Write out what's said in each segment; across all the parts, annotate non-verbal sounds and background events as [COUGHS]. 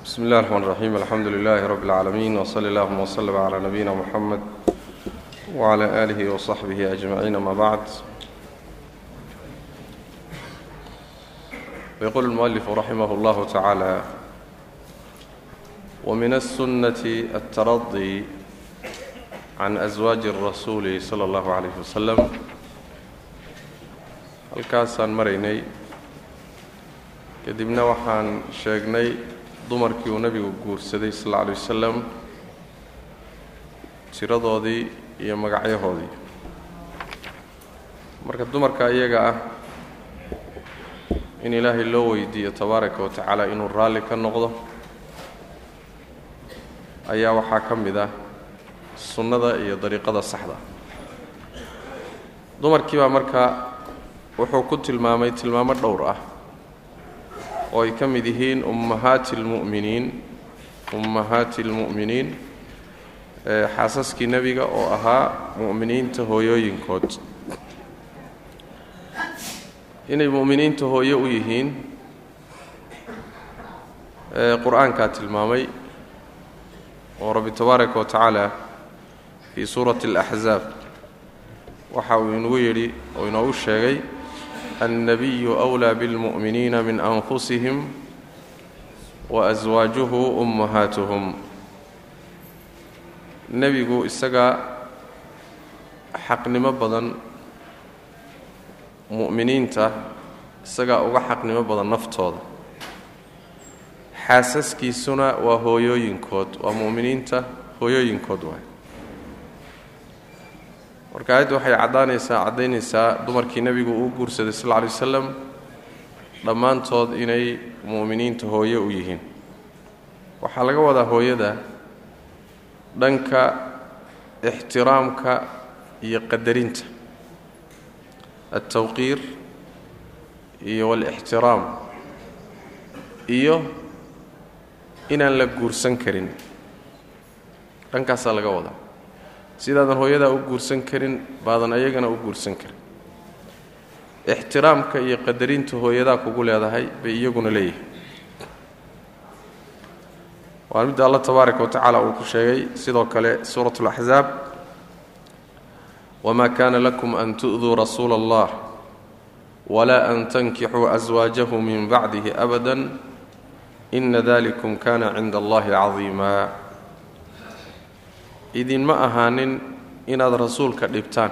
bsmi اllahi الرحmn الرaxيim alxamdu لilaahi rab اlcaalamiin wslى اllahuma wslm عlى nabiyina mxamed wعlى آlih وصaxbih أجmaciin ama bacd yqul اlmuأlif raximah اllah tacaalى wmin الsunaة الtaradي can أswaaji الrasuuli slى اllah عalيh waslm halkaasaan maraynay kadibna waxaan sheegnay dumarkii uu nebigu guursaday sal alla alay wasalam tiradoodii iyo magacyahoodii. Marka dumarka iyaga ah in ilaahay loo weydiiyo tabaaraka wa tacaala inuu raalli ka noqdo ayaa waxaa ka mid ah sunnada iyo dariiqada saxda. Dumarkii baa marka wuxuu ku tilmaamay tilmaamo dhowr ah oo ay ka mid yihiin ummahaati اlmu'miniin ummahaati اlmu'miniin xaasaskii nebiga oo ahaa mu'miniinta hooyooyinkood inay mu'miniinta hooyo u yihiin qur-aankaa tilmaamay oo rabbi tabaaraka wa tacaala fii suurati اlaxzaab waxa uu inagu yidhi oo inoogu sheegay النبي أولى بالمؤمنين من أنفسهم وأزواaجه أمهاaتهم nebigu isagaa xaqnimo badan mu'miniinta isagaa uga xaqnimo badan naftooda xaasaskiisuna waa hooyooyinkood waa mu'miniinta hooyooyinkood waay marka aayadda waxay caddaanaysaa caddaynaysaa dumarkii nebigu uu guursaday sal lay wasalam dhammaantood inay mu'miniinta hooye u yihiin. Waxaa laga wadaa hooyada dhanka ixtiraamka iyo qadarinta altawqiir iyo walixtiraam iyo inaan la guursan karin. Dhankaasaa laga wadaa sidaadan hooyadaa u guursan karin baadan ayagana u guursan karin. Ixtiraamka iyo qadarinta hooyadaa kugu leedahay bay iyaguna leeyihiin waa midda alla tabaaraka wa tacaala uu ku sheegay sidoo kale suurat اlaxzaab wma kana lakum an tu'duu rasuula اllah wla an tankixuu aswaajahu min bacdihi abada ina dalikum kana cinda allahi cadiima idinma ahaanin inaad rasuulka dhibtaan.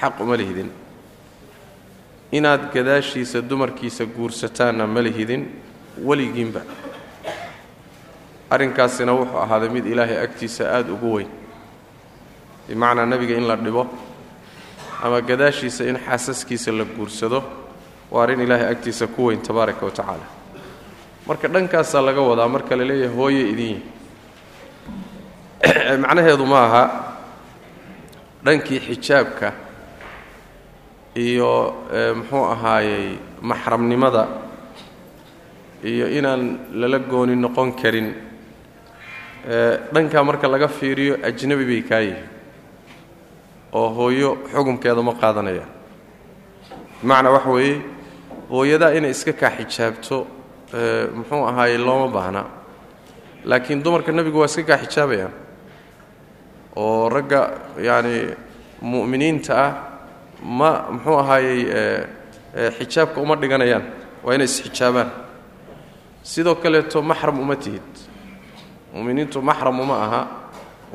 Xaq uma lihidin. Inaad gadaashiisa dumarkiisa guursataanna ma lihidin. Weligiinba. Arrinkaasina wuxuu ahaaday mid ilaahay agtiisa aada ugu weyn. Bimacnaa nebiga in la dhibo ama gadaashiisa in xaasaskiisa la guursado waa arrin ilaahay agtiisa ku weyn tabaaraka wa tacaala. Marka dhankaasaa laga wadaa marka la leeyahay hooye idin [COUGHS] macnaheedu ma aha dhankii xijaabka iyo muxuu ahaayey maxramnimada iyo inaan lala gooni noqon karin dhankaa marka laga fiiriyo ajnabi bay kaa yihiin oo hooyo xukumkeeda ma qaadanayaan bimacnaa waxa weeye hooyadaa inay iska kaa xijaabto muxuu ahaayey looma baahna. Laakiin dumarka nebigu waa iska kaa xijaabayaan oo ragga yacani mu'miniinta ah ma muxuu ahaayey xijaabka uma dhiganayaan waa inay isxijaabaan. Sidoo kaleeto maxram uma tihid. Mu'miniintu maxram uma aha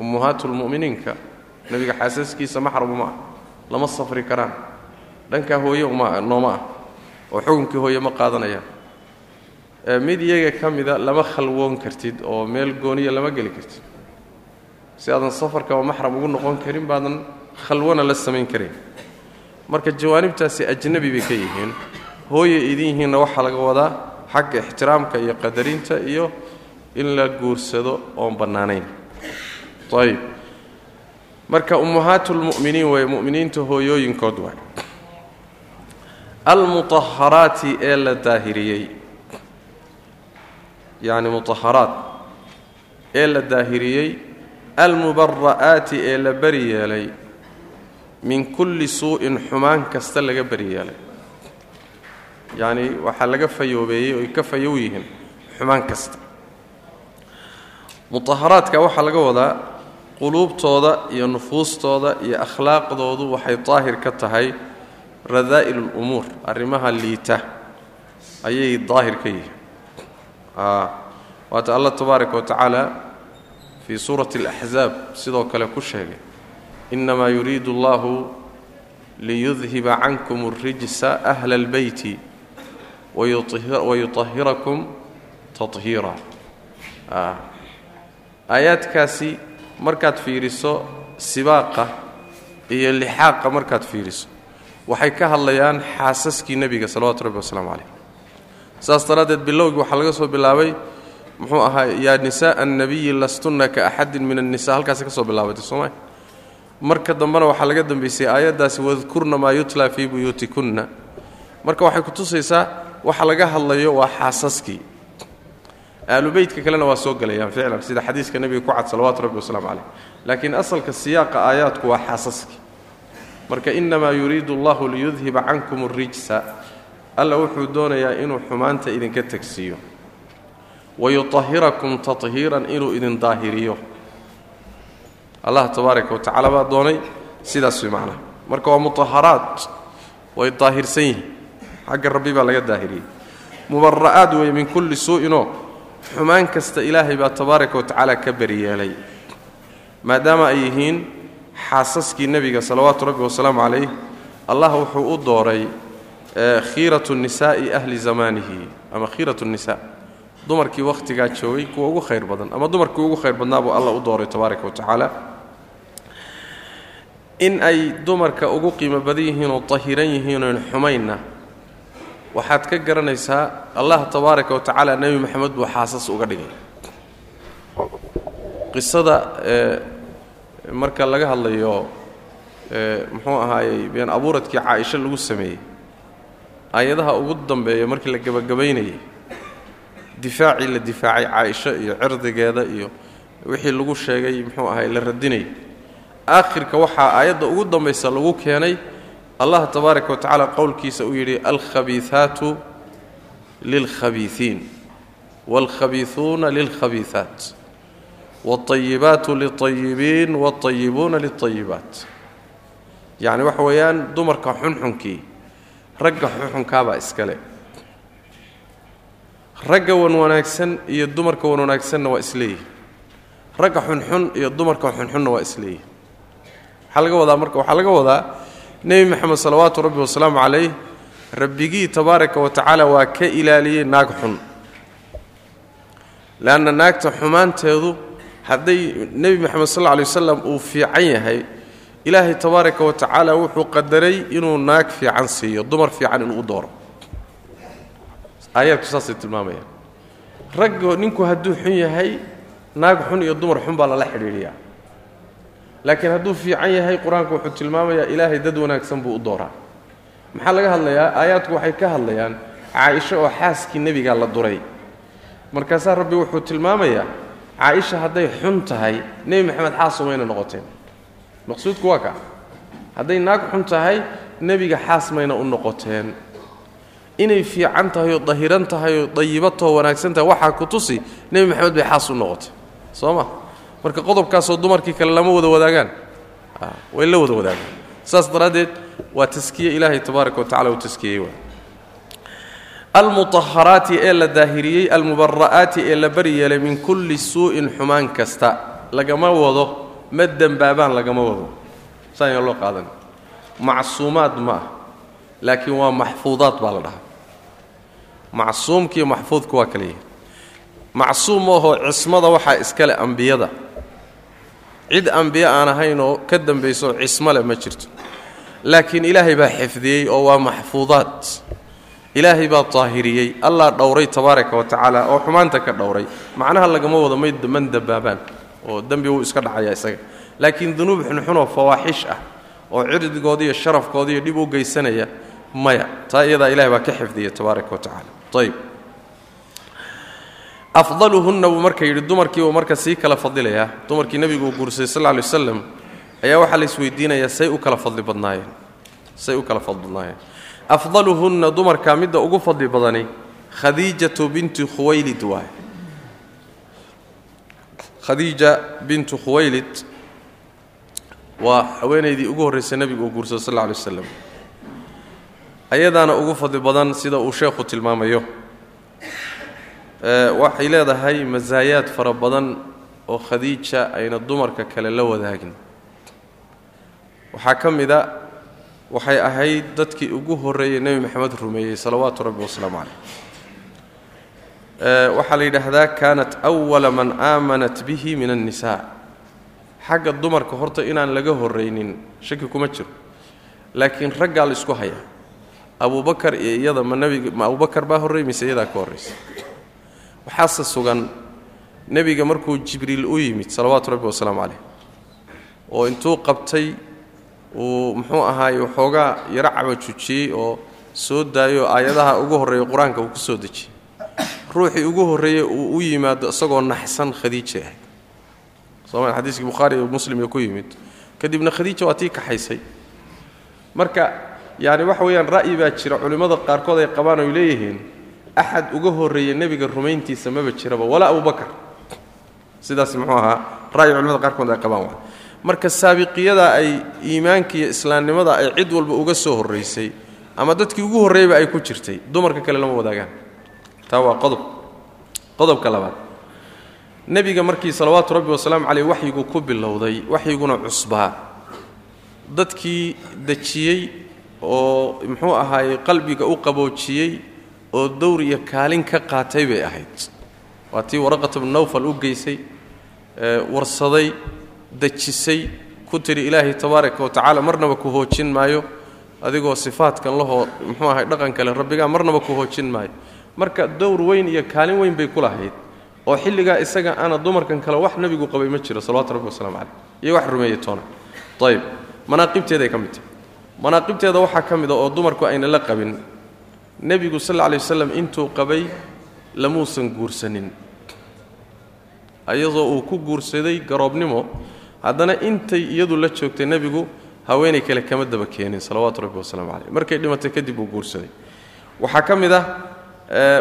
ummuhaatulmu'miniinka nebiga xaasaskiisa maxram uma ah lama safri karaan. Dhankaa hooye uma nooma ah oo xukunkii hooye ma qaadanayaan. Mid iyaga ka mida lama khalwoon kartid oo meel gooniya lama geli kartid si aadan safarkaba maxram ugu noqon karin baadan khalwana la samayn karayn marka jawaanibtaasi ajnabi bay ka yihiin hooye idin yihiinna waxaa laga wadaa xagga ixtiraamka iyo qadarinta iyo in la guursado oon bannaanayn. Ayb marka ummahaatulmu'miniin waye mu'miniinta hooyooyinkood waay almutaharaati ee la daahiriyey yacni mutaharaat ee la daahiriyey almubara'aati ee la beri yeelay min kulli suu'in xumaan kasta laga beri yeelay. Yacni waxaa laga fayoobeeyey oy ka fayow yihiin xumaan kasta. Mutaharaadka waxaa laga wadaa quluubtooda iyo nufuustooda iyo akhlaaqdoodu waxay daahir ka tahay radaa'il lumuur arrimaha liita. Ayay daahir ka yihiin. Waata allah tabaaraka wa tacaala fii suurati alaxzaab sidoo kale ku sheegay innamaa yuriidu allahu liyudhiba cankum alrijsa ahla albeyti wayutahirakum tahiira aayaadkaasi markaad fiiriso sibaaqa iyo lixaaqa markaad fiiriso waxay ka hadlayaan xaasaskii nebiga salawatu rabbi wasalaamu calayh saas daraaddeed bilowgii waxaa laga soo bilaabay muxuu ahaa yaa nisaءa annabiyi lastunna ka axadin min annisa halkaasi ka soo bilaabatay sooma marka dambena waxaa laga dambaysay aayaddaasi wadkurna maa yutla fii buyuutikunna. Marka waxay ku tusaysaa waxa laga hadlayo waa xaasaskii aalubeytka kalena waa soo gelayaan ficlan sida xadiiska nebiga ku cad salawatu rabbi wasalaamu calayh. Laakiin asalka siyaaqa aayaadku waa xaasaskii marka innamaa yuriidu allahu liyudhiba cankum alrijsa alla wuxuu doonayaa inuu xumaanta idinka tegsiiyo wayutahirakum tahiiran inuu idin daahiriyo allah tabaaraka wa tacala baa doonay sidaas way macnaha marka waa mutaharaad way daahirsan yihiin xagga rabbi baa laga daahiriyey mubara'aad weeye min kulli suu'inoo xumaan kasta ilaahay baa tabaaraka wa tacaala ka beriyeelay maadaama ay yihiin xaasaskii nebiga salawaatu rabbi wasalaamu calayh allah wuxuu u dooray khiiratu nisaa'i ahli zamaanihi ama khiiratu nisa dumarkii wakhtigaa joogay kuwa ugu khayr badan. Ama dumarkii ugu khayr badnaa buu alla u dooray tabaaraka wa tacaala. In ay dumarka ugu qiimo badan yihiin oo tahiran yihiin oon xumaynna waxaad ka garanaysaa allah tabaaraka wa tacaala nebi moxamed buu xaasas uga dhigay. Qisada marka laga hadlayo muxuu ahaayey been abuuradkii caaisho lagu sameeyey aayadaha ugu dambeeya markii la gebagabaynayay difaacii la difaacay caaisho iyo cirdigeeda iyo wixii lagu sheegay muxuu ahay la radinayay aakhirka waxaa aayadda ugu dambaysa lagu keenay allah tabaaraka wa tacaala qowlkiisa uu yidhi alkhabiihaatu lilkhabiiiin waalkhabiiuuna lilkhabiihaat waalayibaatu lilayibiin waalayibuuna lilayibaat yacni waxa weeyaan dumarka xunxunkii ragga xunxunkaabaa iskale ragga wan wanaagsan iyo dumarka wan wanaagsanna waa isleeyihi. Ragga xunxun iyo dumarka xunxunna waa isleeyihi. Waxaa laga wadaa marka waxaa laga wadaa nebi moxamed salawaatu rabbi wasalaamu calayh rabbigii tabaaraka wa tacaala waa ka ilaaliyey naag xun. Leanna naagta xumaanteedu hadday nebi moxamed sal lla alay wasalam uu fiican yahay ilaahay tabaaraka wa tacaala wuxuu qadaray inuu naag fiican siiyo dumar fiican inuu u dooro aayaadku saasay tilmaamayaan raggo ninku hadduu xun yahay naag xun iyo dumar xun baa lala xidhiidhiyaa. Laakiin hadduu fiican yahay qur'aanku wuxuu tilmaamayaa ilaahay dad wanaagsan buu u dooraa. Maxaa laga hadlayaa? Aayaadku waxay ka hadlayaan caaisho oo xaaskii nebigaa la duray. Markaasaa rabbi wuxuu tilmaamayaa caaisha hadday xun tahay nebi maxamed xaas umayna noqoteen. Maqsuudku waa ka. Hadday naag xun tahay nebiga xaas mayna u noqoteen inay fiican tahay oo dahiran tahay oo dayibatoo wanaagsan tahay waxaa ku tusi nebi maxamed bay xaas u noqotay. Soo ma? Marka qodobkaasoo dumarkii kale lama wada wadaagaan. Way la wada wadaagaan. Saas daraaddeed waa taskiye ilaahay tabaaraka wa tacala uu taskiyey waa. Almutaharaati ee la daahiriyey almubara'aati ee la bari yeelay min kulli suu'in xumaan kasta lagama wado ma dembaabaan lagama wado. Saanya loo qaadan. Macsuumaad ma ah laakiin waa maxfuudaad baa la dhahaa macsuumkiiyo maxfuudku waa kala yihi macsuum ahoo cismada waxaa iskale ambiyada. Cid ambiye aan ahaynoo ka dambayso cismo leh ma jirto. Laakiin ilaahay baa xifdiyey oo waa maxfuudaad. Ilaahay baa daahiriyey allah dhowray tabaaraka wa tacaala oo xumaanta ka dhowray. Macnaha lagama wado may man dabaabaan oo dembi wuu iska dhacayaa isaga. Laakiin dunuub xunxunoo fawaaxish ah oo cirdigoodi iyo sharafkoodiiyo dhib u geysanaya maya. Taa iyadaa ilahay baa ka xifdiya tabaaraka wa tacala ayb afdaluhunna buu marka yidhi dumarkiibuu marka sii kala fadilayaa dumarkii nebigu uu guursaday sal lla alay waslam ayaa waxaa la isweydiinayaa say u kala fadli badnaayeen. Say u kala fadli badnaayeen. Afdaluhunna dumarkaa midda ugu fadli badani khadiijatu binti khuwaylid waay khadiija bintu khuwaylid waa haweenaydii ugu horraysay nebigu uu guursado sal alay waslam ayadaana ugu fadli badan sida uu sheekhu tilmaamayo. Waxay leedahay masaayaad fara badan oo khadiija ayna dumarka kale la wadaagin. Waxaa ka mid a waxay ahayd dadkii ugu horreeyey nebi maxamed rumeeyey salawaatu rabbi wasalaamu caleyh waxaa la yidhaahdaa kaanat awala man aamanat bihi min annisaa. Xagga dumarka horta inaan laga horraynin shaki kuma jiro. Laakiin raggaa la isku hayaa abubakar iyo iyada ma nebiga ma abubakar baa horrey mise iyadaa ka horraysa waxaase sugan nebiga markuu jibriil u yimid salawaatu rabbi wasalaamu caleyh oo intuu qabtay uu muxuu ahaaye waxoogaa yaro cabajujiyey oo soo daayoo aayadaha ugu horreeya qur'aanka uu ku soo dejiyey. Ruuxii ugu horreeyey uu u yimaado isagoo naxsan khadiija ahayd. Sooma xadiiskii bukhaari iyo muslim iyo ku yimid. Kadibna khadiija waa tii kaxaysay. Marka yacni waxa weeyaan ra'yi baa jira culimmada qaarkood ay qabaan oy leeyihiin axad uga horreeya nebiga rumayntiisa maba jiraba walaa abubakar sidaas muxuu ahaa ra'yi culimada qaarkood ay qabaan marka saabiqiyada ay iimaanka islaamnimada ay cid walba uga soo horraysay ama dadkii ugu horreeyaba ay ku jirtay dumarka kale lama wadaagaan. Taa waa qodob. Qodobka labaad. Nebiga markii salawaatu rabbi wasalaamu caleyh waxyigu ku bilowday waxyiguna cusbaa. Dadkii dejiyey oo muxuu ahaayey qalbiga u qaboojiyey oo dowr iyo kaalin ka qaatay bay ahayd. Waa tii waraqata bnu nawfal u geysay warsaday dejisay ku tidhi ilaahay tabaaraka wa tacaala marnaba ku hoojin maayo. Adigoo sifaadkan lahoo muxuu ahay dhaqan kale rabbigaa marnaba ku hoojin maayo. Marka dowr weyn iyo kaalin weyn bay ku lahayd oo xilligaa isaga ana dumarkan kale wax nebigu qabay ma jiro salawatu rabbi waslamu caleyh iyo wax rumeeyey toona. Ayib manaaqibteeday ka mid tahay manaaqibteeda waxaa ka mid a oo dumarku ayna la qabin. Nebigu sal alla lay intuu qabay lamuusan guursanin. Ayadoo uu ku guursaday garoobnimo haddana intay iyadu la joogtay nebigu haweenay kale kama daba keenin salawaatu rabbi wasalaamu caleyh markay dhimatay kadib uu guursaday. Waxaa ka mid ah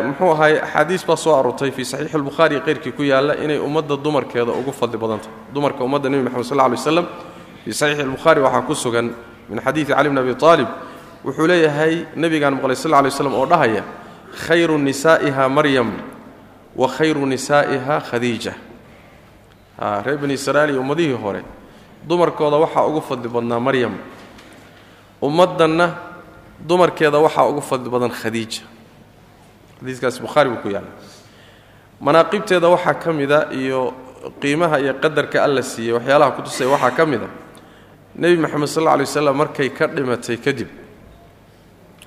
muxuu ahaay axaadiis baa soo aroortay fii saxiixi albukhaari qayrkii ku yaalla inay ummadda dumarkeeda ugu fadli badan tahay dumarka ummadda nebi moxamed sal lla lay fii saxiixi albukhaari waxaa ku sugan min xadiidi cali bn abi aalib wuxuu leeyahay nebigaan maqlay sal lay waslam oo dhahaya khayru nisaa'iha maryam wa khayru nisaa'iha khadiija. Reer bani israa'iil iyo ummadihii hore dumarkooda waxaa ugu fadli badnaa maryam. Ummaddanna dumarkeeda waxaa ugu fadli badan khadiija. Xadiiskaas bukhaari buu ku yaalla manaaqibteeda waxaa ka mida iyo qiimaha iyo qadarka alla siiyey waxyaalaha kutusaya waxaa ka mid a nebi moxamed sal alla alay waslam markay ka dhimatay kadib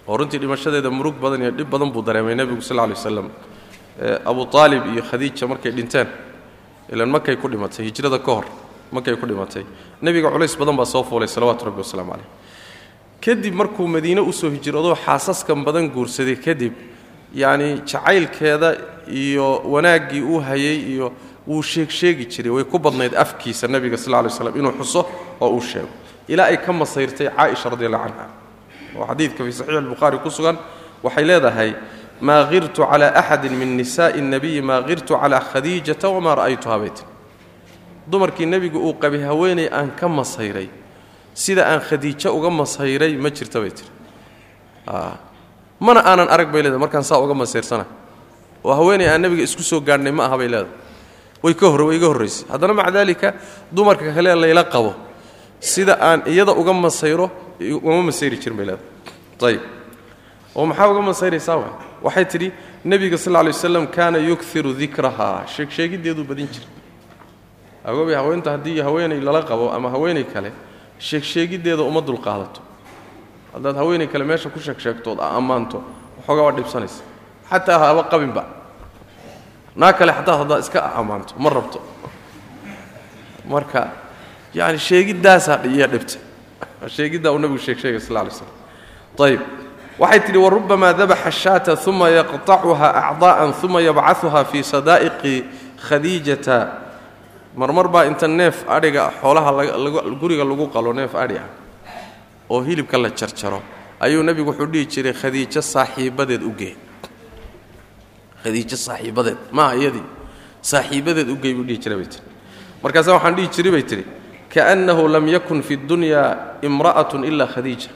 oo runtii dhimashadeeda murug badan iyo dhib badan buu dareemay nebigu sal lla alay waslam abu aalib iyo khadiija markay dhinteen ilan markay ku dhimatay hijrada ka hor markay ku dhimatay nebiga culays badan baa soo fuulay salawaatu rabbi wasalaamu caleyh kadib markuu madiine u soo hijroodoo xaasaskan badan guursaday kadib yacni jacaylkeeda iyo wanaaggii uu hayay iyo wuu sheegsheegi jiray way ku badnayd afkiisa nebiga sal lay slam inuu xuso oo uu sheego. Ilaa ay ka masayrtay caaisha radi allahu canha oo xadiidka fii saxiix albukhaari ku sugan waxay leedahay maa kirtu cala axadin min nisaai اnabiyi maa kirtu cala khadiijata wamaa ra'aytuha baytin dumarkii nebigu uu qabay haweenay aan ka masayray sida aan khadiijo uga masayray ma jirta bay tiri. Mana aanan arag bay leedahay markaan saa uga masayrsana oo haweenay aan nebiga isku soo gaadhnay ma aha bay leedahay way iga horraysay haddana maca daalika dumarka kale layla qabo. Sida aan iyada uga masayro ugama masayri leedahay. Ayib oo maxaa uga masayraysaa wa waxay tidhi nebiga sal lla lay waslam kaana yukiru dikrahaa sheegsheegiddeeduu badin jiray agoobay haweenta haddii haweenay lala qabo ama haweenay kale sheegsheegiddeeda uma dulqaadato haddaad haweenay kale meesha ku sheegsheegtood a ammaanto waxoogaa waa dhibsanaysa. Xataa haba qabinba naa kale xataa haddaad iska ammaanto ma rabto. Marka yani sheegiddaasaa iya dhibta. Sheegiddaa uu nabigu sheegsheegay sal lay slam ayib waxay tidhi warubamaa dabaxa shaata uma yaqطacuha acdaa'an uma yabcaثuha fii sadaa'iqi khadiijata. Marmar baa inta neef adhiga xoolaha guriga lagu qalo neef adhi ah oo hilibka la jarjaro ayuu nebigu wuxuu dhihi jiray khadiijo saaxiibadeed u gee khadiijo saaxiibadeed. Maaha iyadii saaxiibadeed u gey buu dhihi jiray bay tir markaasa waxaan dhihi jiray bay tidhi kaannahu lam yakun fi اdunyaa imra'atun ilaa khadiija.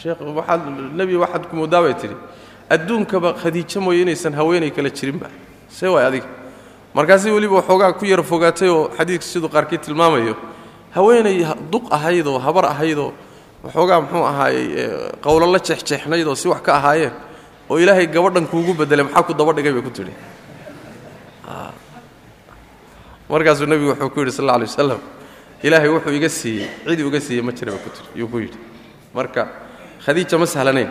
Sheekh waxaad nebi waxaad ku moodaa bay tidhi adduunkaba khadiijo mooye inaysan haweenay kala jirinba see waay adiga. Markaasi weliba waxoogaa ku yara fogaatay oo xadiidka siduu qaarkii tilmaamayo. Haweenay duq ahaydoo habar ahaydoo waxoogaa muxuu ahaayey qowlo la jeexjeexnaydoo si wax ka ahaayeen oo ilaahay gabadhan kuugu bedelay maxaa ku daba dhigay bay ku tidhi. Markaasuu nebigu wuxuu ku yidhi sal alla alay wasalam ilaahay wuxuu iga siiyey cidii uga siiyey ma jira ba ku tii yuu ku yidhi. Marka khadiija ma sahlanayn.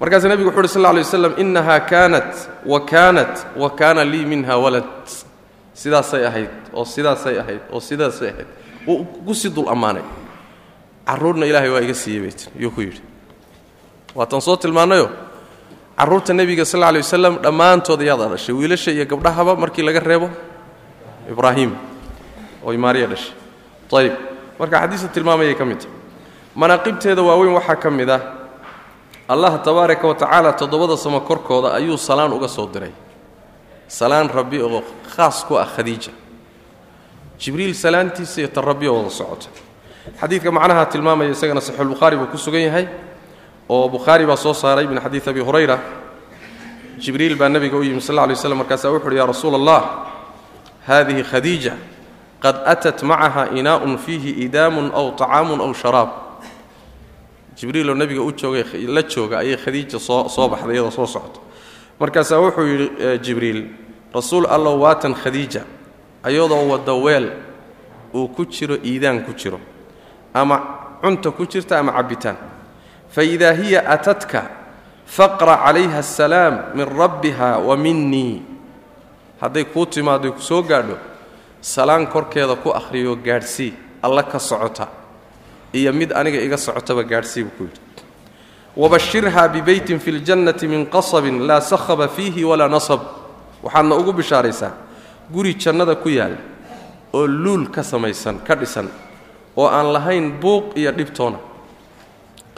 Markaasuu nebigu wuxu uhi sal lla alay waslam innahaa kaanat wa kaanat wa kaana lii minha walad. Sidaasay ahayd oo sidaasay ahayd oo sidaasay ahayd. Wuu ku dul ammaanay. Carruurna ilaahay waa iga siiyey bay tii yuu ku yidhi. Waatan soo tilmaannayo carruurta nebiga sal alay wasalam dhammaantood ayaada dhashay wiilasha iyo gabdhahaba markii laga reebo ibraahim. Oy maariya dhashay. Ayib marka xadiista tilmaamayay ka mid. Tahay manaaqibteeda waaweyn waxaa ka mid ah allah tabaaraka wa tacaala toddobada samo korkooda ayuu salaan uga soo diray. Salaan rabbi oo khaas ku ah khadiija. Jibriil salaantiisa iyo tan oo wada socota. Xadiidka macnaha tilmaamaya isagana saxiixulbukhaari buu ku sugan yahay oo bukhaari baa soo saaray min xadiid abi hurayra. Jibriil baa nebiga u yimi sal lla alay waslam markaasaa wuxu uhi ya rasuula allah hadihi khadiija qad atat macaha inaa'un fiihi idaamun aw طacaamun aw sharaab. Jibriiloo nebiga u joogay la jooga ayay khadiija soo soo baxday iyadoo soo socota markaasaa wuxuu yidhi jibriil rasuul allow waatan khadiija ayadoo wadda weel uu ku jiro iidaan ku jiro ama cunta ku jirta ama cabbitaan faidaa hiya atadka faqra calayha asalaam min rabbiha wa minii hadday kuu timaaddo ku soo gaadho salaan korkeeda ku akhriyo gaadhsii alla ka socota iyo mid aniga iga socotaba gaadhsii buu ku yidhi wabashirhaa bibeytin fi ljannati min qasabin laa sakhaba fiihi walaa nasab waxaadna ugu bishaaraysaa guri jannada ku yaal oo luul ka samaysan ka dhisan oo aan lahayn buuq iyo dhibtoona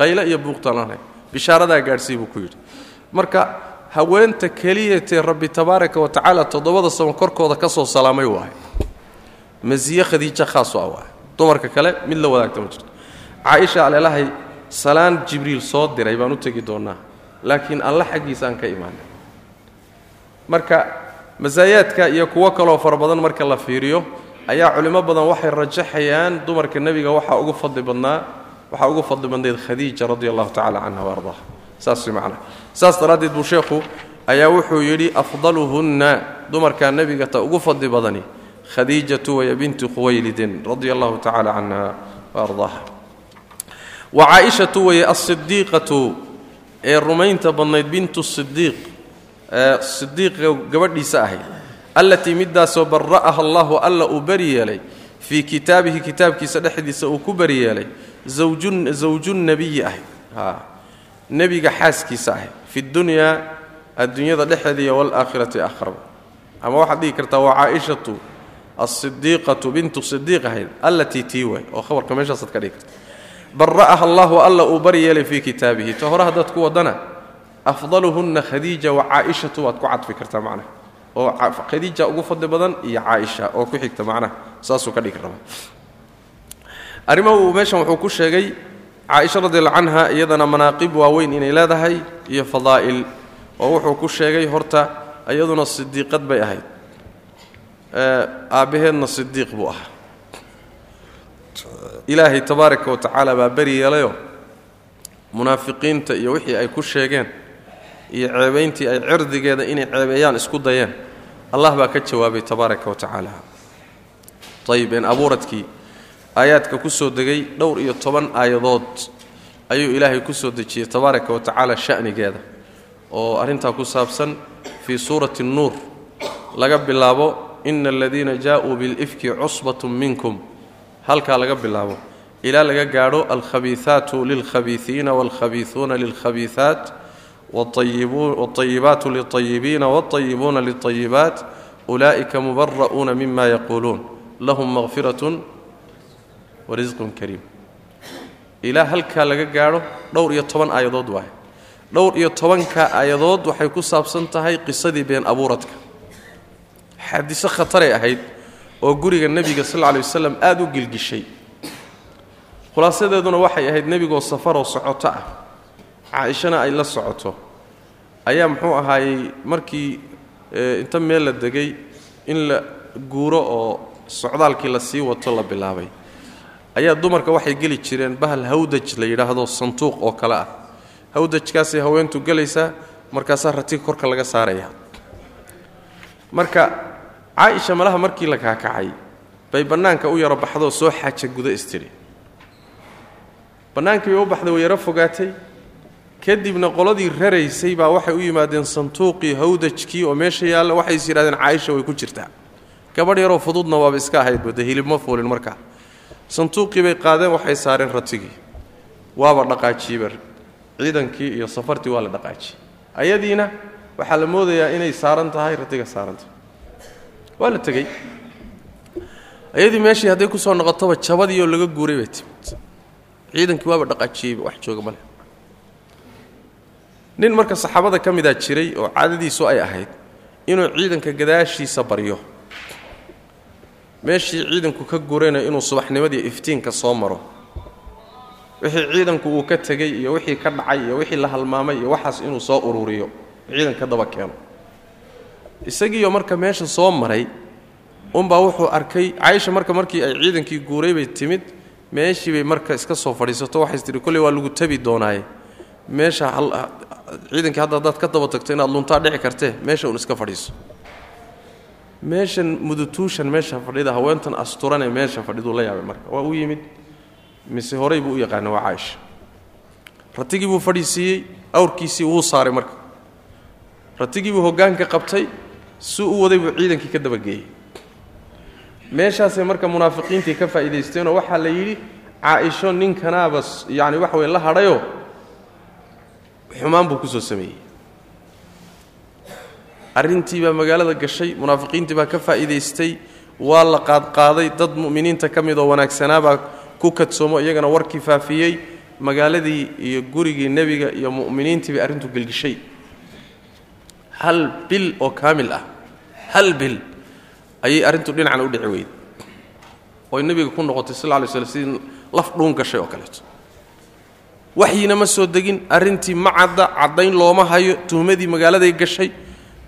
qayle iyo buuqtaan lahayn bishaaradaa gaadhsii buu ku yidhi. Marka haweenta keliyatee rabbi tabaaraka wa tacaala toddobada samo korkooda ka soo salaamay waahay masiye khadiijo khaasu ah waahay dumarka kale mid la wadaagta ma jirto. Caaisha aleelahay salaan jibriil soo diray baan u tegi doonnaa laakiin alla xaggiisa aan ka imaanay. Marka masaayaadka iyo kuwo kaloo fara badan marka la fiiriyo ayaa culimmo badan waxay rajaxayaan dumarka nebiga waxaa ugu fadli badnaa waxaa ugu fadli badnayd khadiija radi allahu tacala canha wa ardaha. Saas macnaha saas daraaddeed buu sheekhu ayaa wuxuu yidhi afdaluhunna dumarkaa nebiga ta ugu fadli badani khadiijatu waya binti khuwaylidin radia allahu tacala canha wa ardaaha wa caaishatu waya alsidiiqatu ee rumaynta badnayd bintu sidiiq sidiiqa gabadhiisa ahayd allatii middaasoo bara'aha allahu alla uu beri yeelay fii kitaabihi kitaabkiisa dhexdiisa uu ku beri yeelay zawjunnebiyi ahayd nebiga xaaskiisa ahayd fi dunyaa adduunyada dhexeeda iyo waalaakhirati akhraba ama waxaad dhihi kartaa waa caaishatu alsidiiqatu bintu sidiiq ahayd allatii tii waay oo khabarka meeshaasaad ka dhigi karta. Bara'aha allahu alla uu bari yeelay fii kitaabihi. Ta hore haddaad ku wadana afdaluhunna khadiija wa caaishatu waad ku cadfi kartaa macnaha. Oo khadiija ugu fadli badan iyo caaisha oo ku xigta macnaha. Saasuu ka dhigi rabaa arrimo uu meeshan wuxuu ku sheegay caaisha radiallahu canha iyadana manaaqib waaweyn inay leedahay iyo fadaa'il oo wuxuu ku sheegay horta iyaduna sidiiqad bay ahayd. Aabbaheedna sidiiq buu ahaa. Ilaahay tabaaraka wa tacaala baa beri yeelayoo munaafiqiinta iyo wixii ay ku sheegeen iyo ceebayntii ay cirdigeeda inay ceebeeyaan isku dayeen. Allah baa ka jawaabay tabaaraka wa tacaala. Ayib een abuuradkii aayaadka ku soo degay dhowr iyo toban aayadood ayuu ilaahay ku soo dejiyey tabaaraka wa shanigeeda oo arrintaa ku saabsan fii suurati nuur laga bilaabo ina aladiina jaa-uu bilifki cusbatun minkum. Halkaa laga bilaabo ilaa laga gaadho alkhabiiaatu lilkhabiiiina waalkhabiiuuna lilkhabiiaat walayibaatu liayibiina walayibuuna liayibaat ulaa'ika mubara'uuna mima yaquuluun. Lahum maqfiratun warisqun kariim ilaa halkaa laga gaadho dhowr iyo toban aayadood waay. Dhowr iyo tobanka aayadood waxay ku saabsan tahay qisadii been abuuradka. Xadiso khataray ahayd oo guriga nebiga sal lla wasalam aada u gilgishay. Khulaasadeeduna waxay ahayd nebigoo safaroo socoto ah. Caaishana ay la socoto. Ayaa muxuu ahaayey markii inta meel la degay in la guuro oo socdaalkii la sii wato la bilaabay ayaa dumarka waxay geli jireen bahal hawdaj la yidhaahdo sanduuq oo kale ah. Hawdajkaasay haweentu gelaysaa markaasaa ratiga korka laga saaraya. Marka caaisha malaha markii la kaakacay bay bannaanka u yaro baxdoo soo xaaja guda istidhi bannaankii bay u baxday way yaro fogaatay. Kadibna qoladii raraysay baa waxay u yimaadeen sanduuqii hawdajkii oo meesha yaalla waxay is yidhahdeen caaisha way ku jirtaa. Gabadh yaroo fududna waaba iska ahaydba dee hilib ma fuulin markaa sanduuqii bay qaadeen waxay saareen ratigii. Waaba dhaqaajiiba ciidankii iyo safartii waa la dhaqaajiyey ayadiina waxaa la moodayaa inay saaran tahay ratiga saaran tahay. Waa la tegey. Ayadii meeshii hadday ku noqotoba jabadii laga guuray bay timid. Ciidankii waaba dhaqaajiyeyba wax jooga male nin marka saxaabada ka midaa jiray oo caadadiisu ay ahayd inuu ciidanka gadaashiisa baryo meeshii ciidanku ka gurayna inuu subaxnimadii iftiinka soo maro. Wixii ciidanku uu ka tegey iyo wixii ka dhacay iyo wixii la halmaamay iyo waxaas inuu soo ururiyo ciidanka daba keeno. Isagiiyo marka meesha soo maray unbaa wuxuu arkay caaisha marka markii ay ciidankii guuray bay timid meeshii bay marka iska soo fadhiisato waxays tihi kolley waa lagu tabi doonaaye. Meesha ciidankii hadda haddaad ka daba tagto inaad luntaa dhici kartee meesha un iska fadhiiso meeshan mudutuushan meesha fadhida haweentan asturanee meesha fadhiduu la yaabay marka. Waa u yimid mise horey buu u yaqaana waa caaisha. Ratigii buu fadhiisiiyey awrkiisii wuu saaray marka. Ratigii buu hoggaanka qabtay si u waday buu ciidankii ka dabageeyey. Meeshaasay marka munaafiqiintii ka faa'iidaysteenoo waxaa la yidhi caaisho ninkanaaba yacani waxa weye la hadhayoo xumaan buu ku soo sameeyey arrintii baa magaalada gashay munaafiqiintii baa ka faa'iidaystay waa la qaadqaaday dad mu'miniinta ka mid oo wanaagsanaabaa ku kadsoomo iyagana warkii faafiyey magaaladii iyo gurigii nebiga iyo mu'miniintii bay arrintu gelgishay. Hal bil oo kaamil ah hal bil ayay arrintu dhinacna u dhici weyday oy nebiga ku noqotay sal lay slam sidii laf dhuun gashay oo kaleeto. Waxyina ma soo degin arrintii ma cadda caddayn looma hayo tuhmadii magaaladay gashay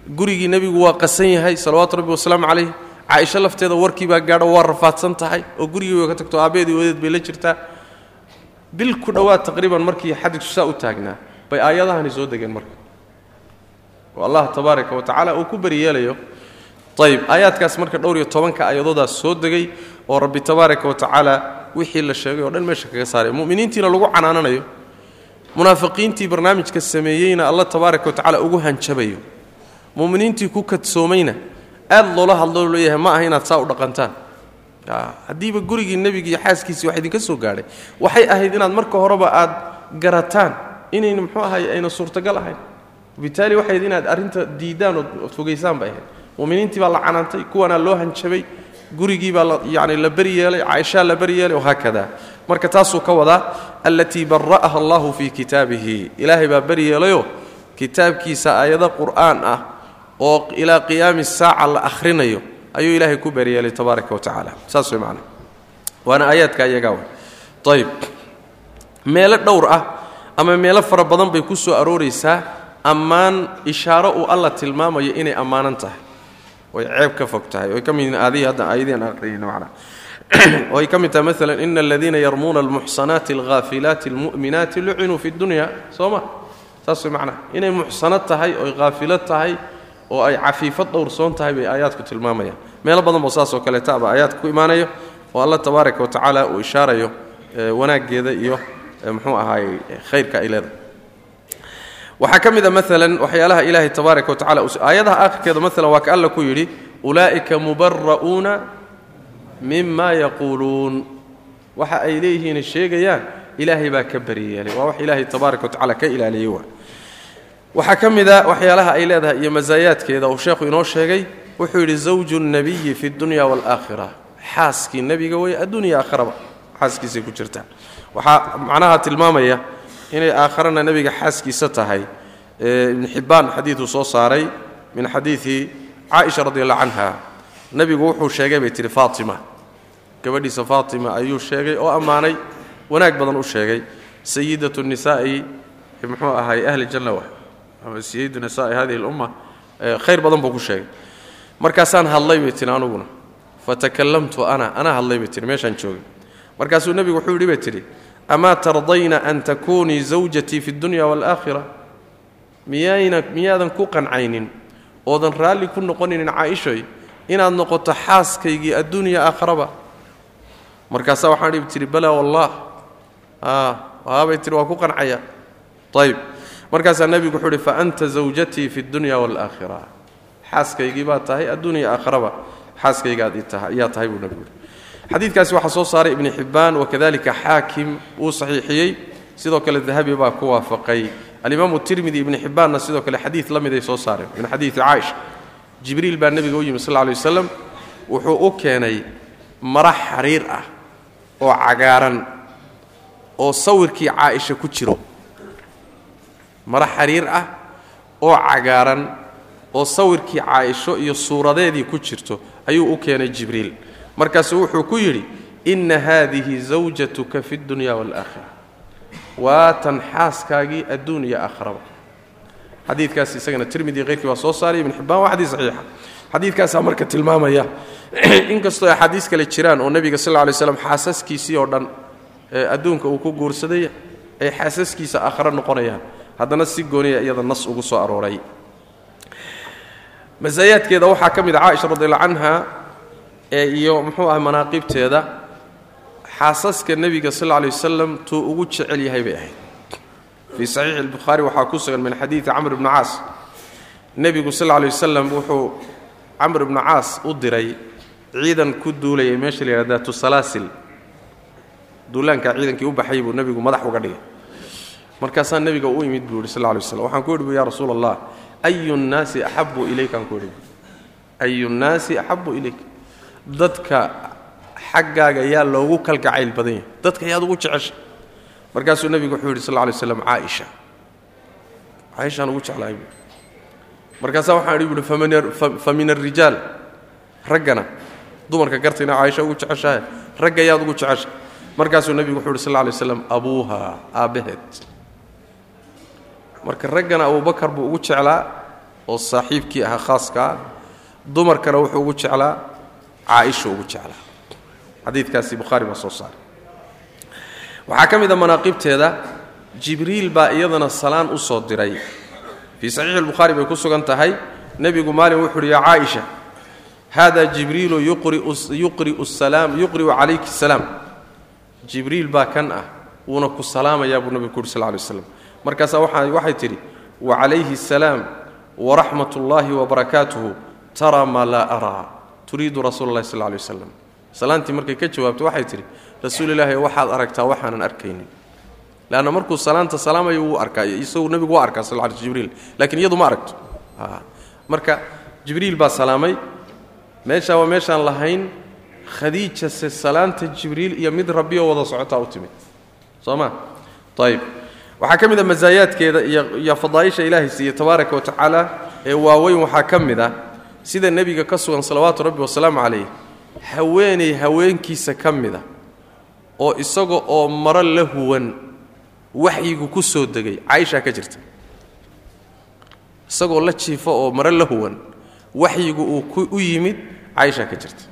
gurigii nebigu waa qasan yahay salawaatu rabbi wasalaamu calayh. Caaisho lafteeda warkii baa gaadho waa rafaadsan tahay oo gurigii way ka tagto aabbeedii wadeed bay la jirtaa. Bil ku dhowaad taqriiban markii xadigu saa u taagnaa bay aayadahani soo degeen marka. Oo allah tabaaraka wa uu ku beriyeelayo ayib aayaadkaas marka dhowr iyo tobanka aayadoodaas soo degay oo rabbi tabaaraka wa tacaala wixii la sheegay oo dhan meesha kaga saaray. Mu'miniintiina lagu canaananayo munaafiqiintii barnaamijka sameeyeyna alla tabaaraka wa ugu hanjabayo mu'miniintii ku kadsoomayna aad loola hadloo leeyahay ma aha inaad saa u dhaqantaan. Haddiiba gurigii nebigii xaaskiisii wax idinka soo gaadhay waxay ahayd inaad marka horeba aad garataan inayna muxuu ahay ayna suurtagal ahayn. Bitaali waxay ahayd inaad arrinta diidaan ood fogaysaan bay ahayd. Mu'miniintii baa la canaantay kuwanaa loo hanjabay gurigii baa yani la beri yeelay caaishaa la beri yeelay wahaakada marka taasuu ka wadaa allatii bara'aha allahu fii kitaabihi. Ilaahay baa beri yeelayoo kitaabkiisa aayado qur'aan ah oo ilaa qiyaami saaca la akhrinayo ayuu ilaahay ku beryeelay tabaaraka wa saas way macana waana aayaadka iyagaa wa ayib meelo dhowr ah ama meelo fara badan bay ku soo arooraysaa ammaan ishaaro uu alla tilmaamayo inay ammaanan tahay. Way ceeb ka fog tahay. Way ka mid aadihii hadda aayadihian aqriyayna macna. [CLEARS THROAT] Way ka mid tahay maalan ina aladiina yarmuuna almuxsanaati alghaafilaati almu'minaati lucinuu fi dunya. Soo ma? Saas way macnaha inay muxsanad tahay oy haafilo tahay oo ay cafiifad dhowrsoon tahay bay aayaadku tilmaamayaan. Meelo badan boo saas oo kaleeta aba aayaadka ku imaanayo oo alla tabaaraka wa tacaala uu ishaarayo wanaaggeeda iyo muxuu ahaayey khayrka ay leedahay. Waxaa ka mid a maalan waxyaalaha ilaahay tabaaraka wa aayadaha aakhirkeeda maalan waa ka alla ku yidhi ulaa'ika mubara'uuna mima yaquuluun. Waxa ay leeyihiin sheegayaan ilaahay baa ka beriyeelay waa wax ilaahay tabaaraka wa tacala ka ilaaliyey waa waxaa ka mid a waxyaalaha ay leedahay iyo masaayaadkeeda uu sheekhu inoo sheegay wuxuu yidhi zawju nnabiyi fi dunya waalaakhira xaaskii nebiga wey addunya aakharaba xaaskiisay ku jirtaa waxaa macnaha tilmaamaya inay aakharana nebiga xaaskiisa tahay. Ibn xibbaan xadiiduu soo saaray min xadiidi caaisha radi allah canha. Nebigu wuxuu sheegay bay tihi faatima. Gabadhiisa faatima ayuu sheegay oo ammaanay wanaag badan u sheegay. Sayidatu nisaa'i muxuu ahay ahli janna wa ama sayidu nisaa'i hadihi lumma khayr badan buu ku sheegay. Markaasaan hadlay bay tihi anuguna fatakalamtu ana anaa hadlay bay tihi meeshaan joogay markaasuu nebigu wuxuu yidhi bay tidhi amaa tardayna an takunii zawjatii fi اdunya wاlaakhira miyayna miyaadan ku qancaynin oodan raalli ku noqonaynin caaishoy inaad noqoto xaaskaygii adduunya aakharaba markaasaa waxaan dhibi tihi balaa wallah waabay tihi waa ku qancaya. Ayb markaasaa nebigu wuxuu uhi fa anta zawjatii fi اdunya wاlaakhira xaaskaygii baa tahay adduunya aakharaba xaaskaygaad ayaa tahay buu nebigu yidhi xadiidkaasi waxaa soo saaray ibni xibbaan wakadalika xaakim uu saxiixiyey. Sidoo kale dahabi baa ku waafaqay. Alimaamu tirmidi ibni xibbaanna sidoo kale xadiid la soo saareen min xadiidi caaisha. Jibriil baa nebiga u yimi sal lla lay wuxuu u keenay mara xariir ah oo cagaaran oo sawirkii caaisha ku jiro mara xariir ah oo cagaaran oo sawirkii caaisho iyo suuradeedii ku jirto ayuu u keenay jibriil. Markaasuu wuxuu ku yidhi inna haadihi zawjatuka fi اdunya wاlaakhira waa tan xaaskaagii adduun iyo aakharaba xadiidkaas isagana tirmidi keyrkii baa soo saaray ibn xibbaan waa xadiis saxiixa. Xadiidkaasaa marka tilmaamaya [CLEARS THROAT] inkastoo axaadiis kale jiraan oo nebiga sal lla slam xaasaskiisii oo dhan ee adduunka uu ku guursaday ay xaasaskiisa aakhare noqonayaan haddana si gooniya iyada nas ugu soo arooray. Masaayaadkeeda waxaa ka mid a caaisha radiallah canha ee iyo muxuu ah manaaqibteeda xaasaska nebiga sal lla lay wasalam tuu ugu jecel yahay bay ahayd. Fii saxiixi albukhaari waxaa ku sugan min xadiidi camr ibni caas. Nebigu sal lla lay wasalam wuxuu camr ibnu caas u diray ciidan ku duulayay meesha la yidhahda tusalaasil duulaankaa ciidankii u baxay buu nebigu madax uga dhigay markaasaa nebiga u imid buu yidhi sal lay waslam waxaan ku yidhi bu ya rasuula allah ayu nnaasi axabu ilaykaan ku yidhi ayu nnaasi axabu ilayk dadka xaggaaga yaa loogu kalgacayl badan yahay. Dadka yaad ugu jeceshay. Markaasuu nebigu wuxuu yidhi sal lay slam caaisha. Caaishaan ugu jeclahay bu markaasaa waxaan idhi buuhi fa min raggana dumarka gartayna caaisha ugu jeceshahay. Ragga yaad ugu jeceshay markaasuu nebigu wuxuu yidhi sal lay slam abuuha aabbaheed marka raggana abubakar buu ugu jeclaa oo saaxiibkii ahaa khaaskaa dumarkana wuxuu ugu jeclaa caaisha ugu jeclaa. Xadiidkaasi bukhaari baa soo saaray waxaa ka mid a manaaqibteeda jibriil baa iyadana salaan u soo diray. Fii saxiixi albukhaari bay ku sugan tahay. Nebigu maalin wuxu uhi yaa caaisha hada jibriilu yuqri'u calayki salaam. Jibriil baa kan ah wuuna ku salaamayaa buu nebigu ku uhi sal lay slam markaasaa waxay tidhi wacalayhi asalaam waraxmat ullaahi wabarakaatuhu taraa maa laa araa turiidu rasuula allahi sal lay waslam salaantii markay ka jawaabto waxay tidhi rasuulilaahi waxaad aragtaa waxaanan arkaynin. Leanna markuu salaanta salaamayo wuu arkaa isagu nebigu waa arkaa sal jibriil lakiin iyadu ma aragto. Marka jibriil baa salaamay meeshaa waa meeshaan lahayn khadiijase salaanta jibriil iyo mid rabbioo wada socotaa u timid. Soo ma? Ayb waxaa ka mid a masaayaadkeeda iyo fadaaisha ilaahay siiye tabaaraka wa tacaala ee waaweyn waxaa ka mid ah sida nebiga ka sugan salawaatu rabbi wasalaamu calayh haweenay haweenkiisa ka mida oo isaga oo maro la huwan waxyigu ku soo degay caaishaa ka jirta. Isagoo la jiifo oo maro la huwan waxyigu uu u yimid caaishaa ka jirta.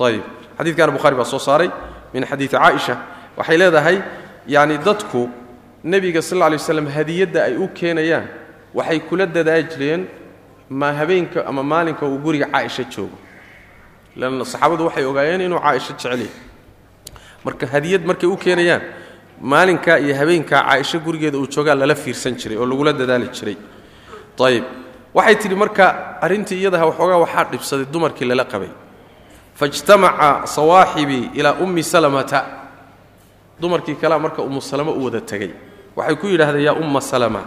Ayib xadiidkana bukhari baa soo saaray min xadiidi caaisha. Waxay leedahay yacni dadku nebiga sal lla lay waslam hadiyadda ay u keenayaan waxay kula dadaa jireen ma habeenka ama maalinka uu guriga caaisha joogo. Lanna saxaabadu waxay ogaayeen inuu caaisho jecelyay marka hadiyad markay u keenayaan maalinkaa iyo habeenkaa caaisho gurigeeda uu joogaa lala fiirsan jiray oo lagula dadaali jiray. Ayib waxay tidhi marka arrintii iyadaha waxoogaa waxaa dhibsaday dumarkii lala qabay. Faijtamaca sawaaxibii ilaa ummi salamata. Dumarkii kalea marka ummu salamo u wada tegey waxay ku yidhahdeen yaa umma salama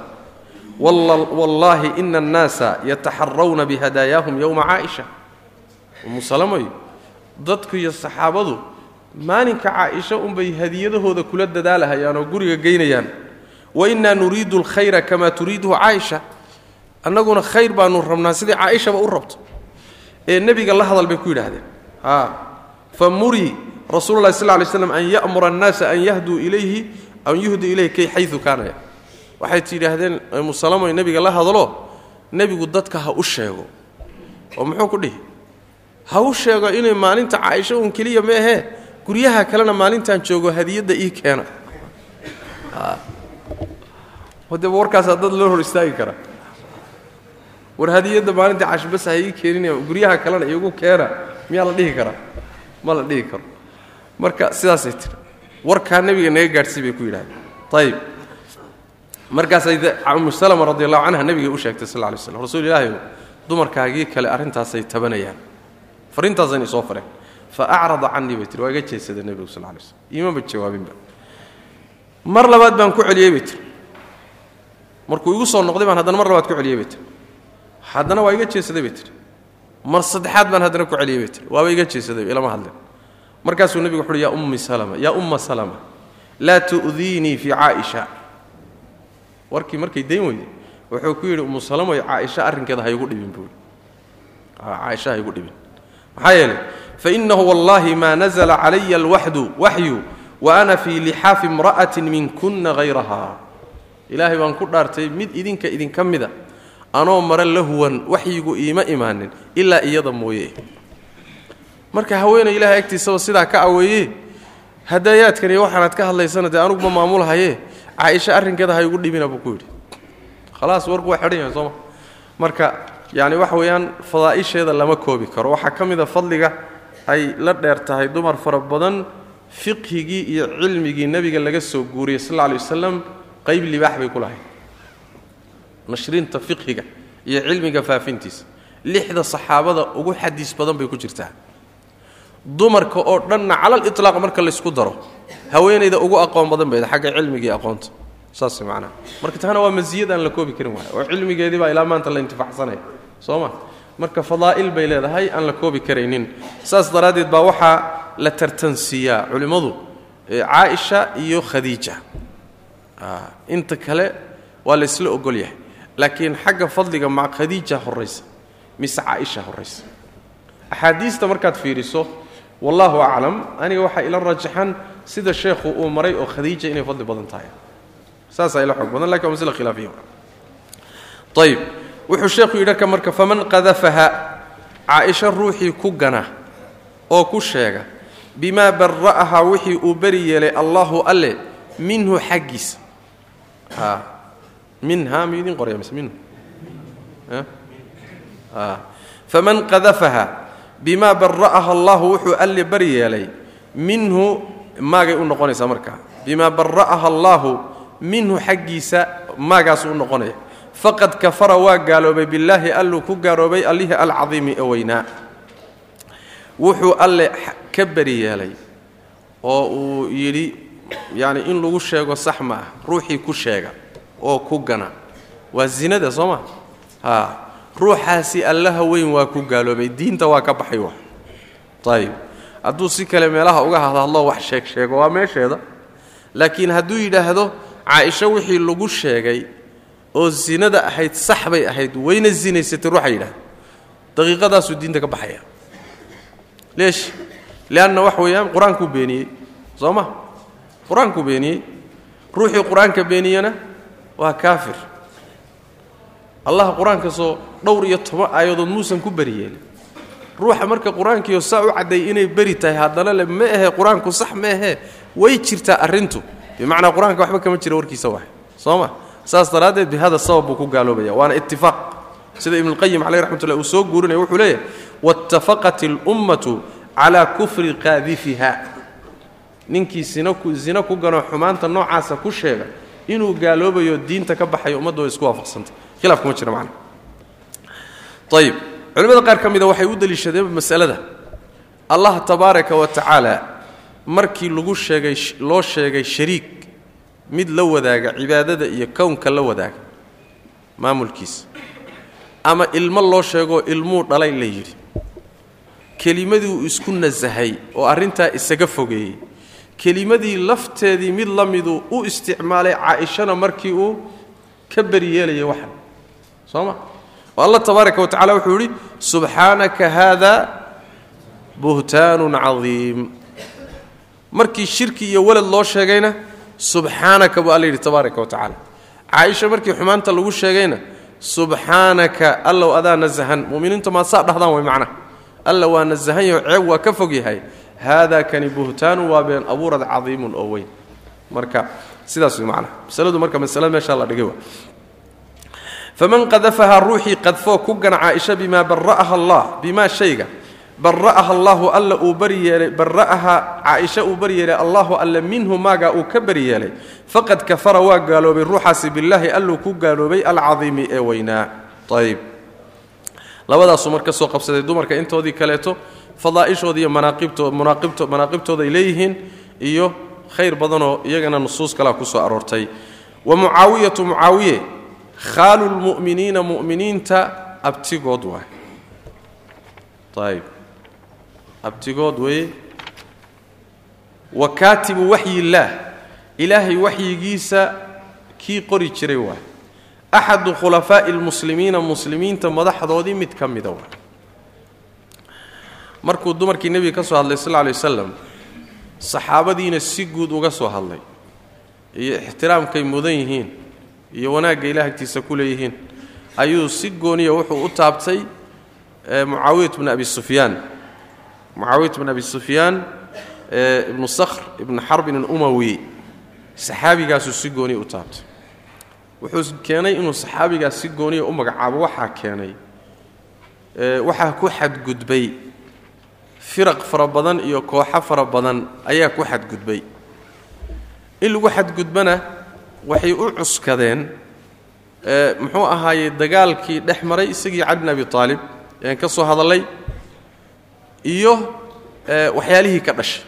wallaahi ina annaasa yataxarawna bihadaayaahum yowma caaisha. Ummu salamoy dadku iyo saxaabadu maalinka caaisha unbay hadiyadahooda kula dadaalahayaan oo guriga geynayaan. Wa innaa nuriidu alkhayra kamaa turiiduhu caaisha. Annaguna khayr baanu rabnaa sidai caaishaba u rabto. Ee nebiga la hadal bay ku yidhaahdeen. Fa muri rasuulu sal lay slam an ya'mura annaasa an yahduu ilayhi an yuhduu ilayhi kay xayu kaanaya waxay tidhaahdeen musalamo nebiga la hadlo nebigu dadka ha u sheego. Oo muxuu ku dhihi? Ha u sheego inay maalinta caaisho un keliya ma ahee? Guryaha kalena maalintaan joogo hadiyadda ii keena. De warkaasaa dad loo hor istaagi kara. War hadiyadda maalinta caaisho bas ha ii keeninaya guryaha kalena iigu keena. Miyaa la dhihi karaa ma la dhihi karo. Marka sidaasay tiri warkaa nebiga naga gaadhsii bay ku yidhahdeen. Ayib markaasay ummu salama radi allahu canha nebigay u sheegtay sal lay slam rasuul ilaahi dumarkaagii kale arrintaasay tabanayaan. Fariintaasayna isoo fareen. Fa acrada canii bay tiri waa iga jeesada nebigu sal lay slm iimaba jawaabinba. Mar labaad baan ku celiyey bay tiri markuu igu soo noqday baan haddana mar labaad ku celiyey bay tiri haddana waa iga jeesaday bay tiri mar saddexaad baan haddana ku celiyey bay tiri waaba iga jeesaday ilama hadleen markaasuu nebigu wuxuuhi yaa ummi salama yaa umma salama laa tu'diinii fii caaisha. Warkii markay dayn weyday wuxuu ku yidhi ummu salamoy caaisha arrinkeeda ha igu dhibin buui caaisha ha igu dhibin. Maxaa yeelay fainahu wallahi maa nazla calaya alwaxdu waxyu wa ana fii lixaafi imra'atin minkuna hayraha ilaahay baan ku dhaartay mid idinka idinka mida anoo mare la huwan waxyigu iima imaanin ilaa iyada mooye marka haweeney ilahay agtiisaba sidaa ka aweeye hadaayaadkan iyo waxaanaad ka hadlaysana dee anuguma maamulhaye caaisha arrinkeeda ha igu dhibina buu ku yidhi. Khalaas warku waa xidhan yahay sooma marka yacni waxa weeyaan fadaa'isheeda lama koobi karo. Waxaa ka mid a fadliga ay la dheer tahay dumar fara badan fiqhigii iyo cilmigii nebiga laga soo guuriyey sal alla lay wasalam qayb libaax bay ku lahayd. Nashrinta fiqhiga iyo cilmiga faafintiisa. Lixda saxaabada ugu xadiis badan bay ku jirtaa dumarka oo dhanna calal itlaaq marka laysku daro haweenayda ugu aqoon badan bayda xagga cilmigii aqoonta. Saas macnaha marka taana waa masiyad la koobi karin waay oo cilmigeedii ilaa maanta la intifacsanaya soo ma? Marka fadaa'il bay leedahay aan la koobi karaynin. Saas daraaddeed baa waxaa la tartansiiyaa culimmadu caaisha iyo khadiija. Inta kale waa laysla ogol yahay laakiin xagga fadliga ma khadiija horraysa mise caaisha horraysa axaadiista markaad fiiriso wallaahu aclam aniga waxaa ila rajaxan sida sheekhu uu maray oo khadiija inay fadli badan tahay. Saasaa ila xoog badan laakiin waa khilaafiya. Ayib wuxuu sheekhu yidhi ka marka faman qadafaha caaisha ruuxii ku gana oo ku sheega bimaa bara'aha wixii uu beri yeelay allaahu alle minhu xaggiisa minha miyuu idin qoraya mise minhu faman qadafaha bimaa bara'aha allahu wuxuu alle bari yeelay minhu maagay u noqonaysaa markaa bimaa bara'aha allaahu minhu xaggiisa maagaasuu u noqonaya faqad kafara waa gaaloobay billaahi alluu ku gaaloobay allihii alcadiimi ee weynaa. Wuxuu alle ka beri yeelay oo uu yidhi yacni in lagu sheego sax ma ah ruuxii ku sheega oo ku gana. Waa zinada soo ma? Haa ruuxaasi allaha weyn waa ku gaaloobay diinta waa ka baxay wa ayib hadduu si kale meelaha uga hadhadlo wax sheeg sheego waa meesheeda. Laakiin hadduu yidhaahdo caaisho wixii lagu sheegay oo zinada ahayd sax bay ahayd wayna zinaysatay ruuxa yidhahda daqiiqadaasuu diinta ka baxaya. Leesh leanna wax weeyaan qur'aankuu beeniyey soo ma? Qur'aankuu beeniyey. Ruuxii qur'aanka beeniyena waa kaafir allah qur'aanka soo dhowr iyo toban aayadood muusan ku beri yeelin ruuxa marka qur'aankiio saa u cadday inay beri tahay haddana le ma ahe qur'aanku sax ma ahe way jirtaa arrintu. Bimacnaa qur'aanka waxba kama jira warkiisa wax soo ma saas daraaddeed bihada sabab buu ku gaaloobaya waana itifaaq sida ibnuulqayim caleyh raxmatullah uu soo guurinaya wuxuu leeyahay waatafaqat اlummatu calaa kufri qaadifiha ninkii zina ku ganoo xumaanta noocaasa ku sheega inuu gaaloobayo diinta ka baxayo ummadda way isku waafaqsantay khilaaf kuma jira macna ayib culimmada qaar ka mida waxay u deliishadeen masalada. Allah tabaaraka wa tacaala markii lagu sheegay loo sheegay shariik mid la wadaaga cibaadada iyo kownka la wadaaga maamulkiisa ama ilmo loo sheegoo ilmuu dhalay la yidhi. Kelimadii isku nasahay oo arrintaa isaga fogeeyey. Kelimadii lafteedii mid la miduu u isticmaalay caaishana markii uu ka beri yeelayay waxan soo ma oo alla tabaaraka wa tacala wuxuu yidhi subxaanaka haada buhtaanun cadiim. Markii shirki iyo walad loo sheegayna subxaanaka buu alla yidhi tabaaraka wa tacaala. Caaisha markii xumaanta lagu sheegayna subxaanaka allow adaa nasahan. Muminiintu maad saa dhahdaan way macnaha alla waa nasahan yaho ceeb waa ka fog yahay. Haadaa kani buhtaanu waa been abuurad cadiimun oo weyn. Marka sidaas way macnaha masaladu marka masalada meeshaa la dhigay waa faman qadafahaa ruuxii qadfoo ku gana caaisha bimaa bara'aha allah bimaa shayga bara'aha allaahu alla uu bari yeelay bara'aha caaisha uu bari yeelay allahu alla minhu maagaa uu ka bari yeelay faqad kafara waa gaaloobay ruuxaasi billaahi alluu ku gaaloobay alcadiimi ee weynaa ayb labadaasuu marka soo qabsaday dumarka intoodii kaleeto fadaa'ishooda iyo manaaqibtooda ay leeyihiin iyo khayr badanoo iyagana nusuus kalea ku soo aroortay wa mucaawiyatu mucaawiye khaalu lmu'miniina mu'miniinta abtigood waay ayb abtigood weeye wa kaatibu waxyillaah ilaahay waxyigiisa kii qori jiray waay axadu khulafaa'i lmuslimiina muslimiinta madaxdoodii mid ka mida waay markuu dumarkii nebiga ka soo hadlay sal alay wasalam saxaabadiina si guud uga soo hadlay. Iyo ixtiraamkay mudan yihiin iyo wanaagga ilaah agtiisa ku leeyihiin. Ayuu si gooniya wuxuu u taabtay mucaawiyat bn abi sufyaan. Mucaawiyat bn abi sufyaan ibnu sakhr ibnu xarbin alumawi saxaabigaasuu si gooniya u taabtay. Wuxuu keenay inuu saxaabigaas si gooniya u magacaabo waxaa keenay waxaa ku xadgudbay. Firaq fara badan iyo kooxo fara badan ayaa ku xadgudbay. In lagu xadgudbana waxay u cuskadeen muxuu ahaayey dagaalkii dhex maray isagii cali bin abi aalib ean ka soo hadallay iyo waxyaalihii ka dhashay.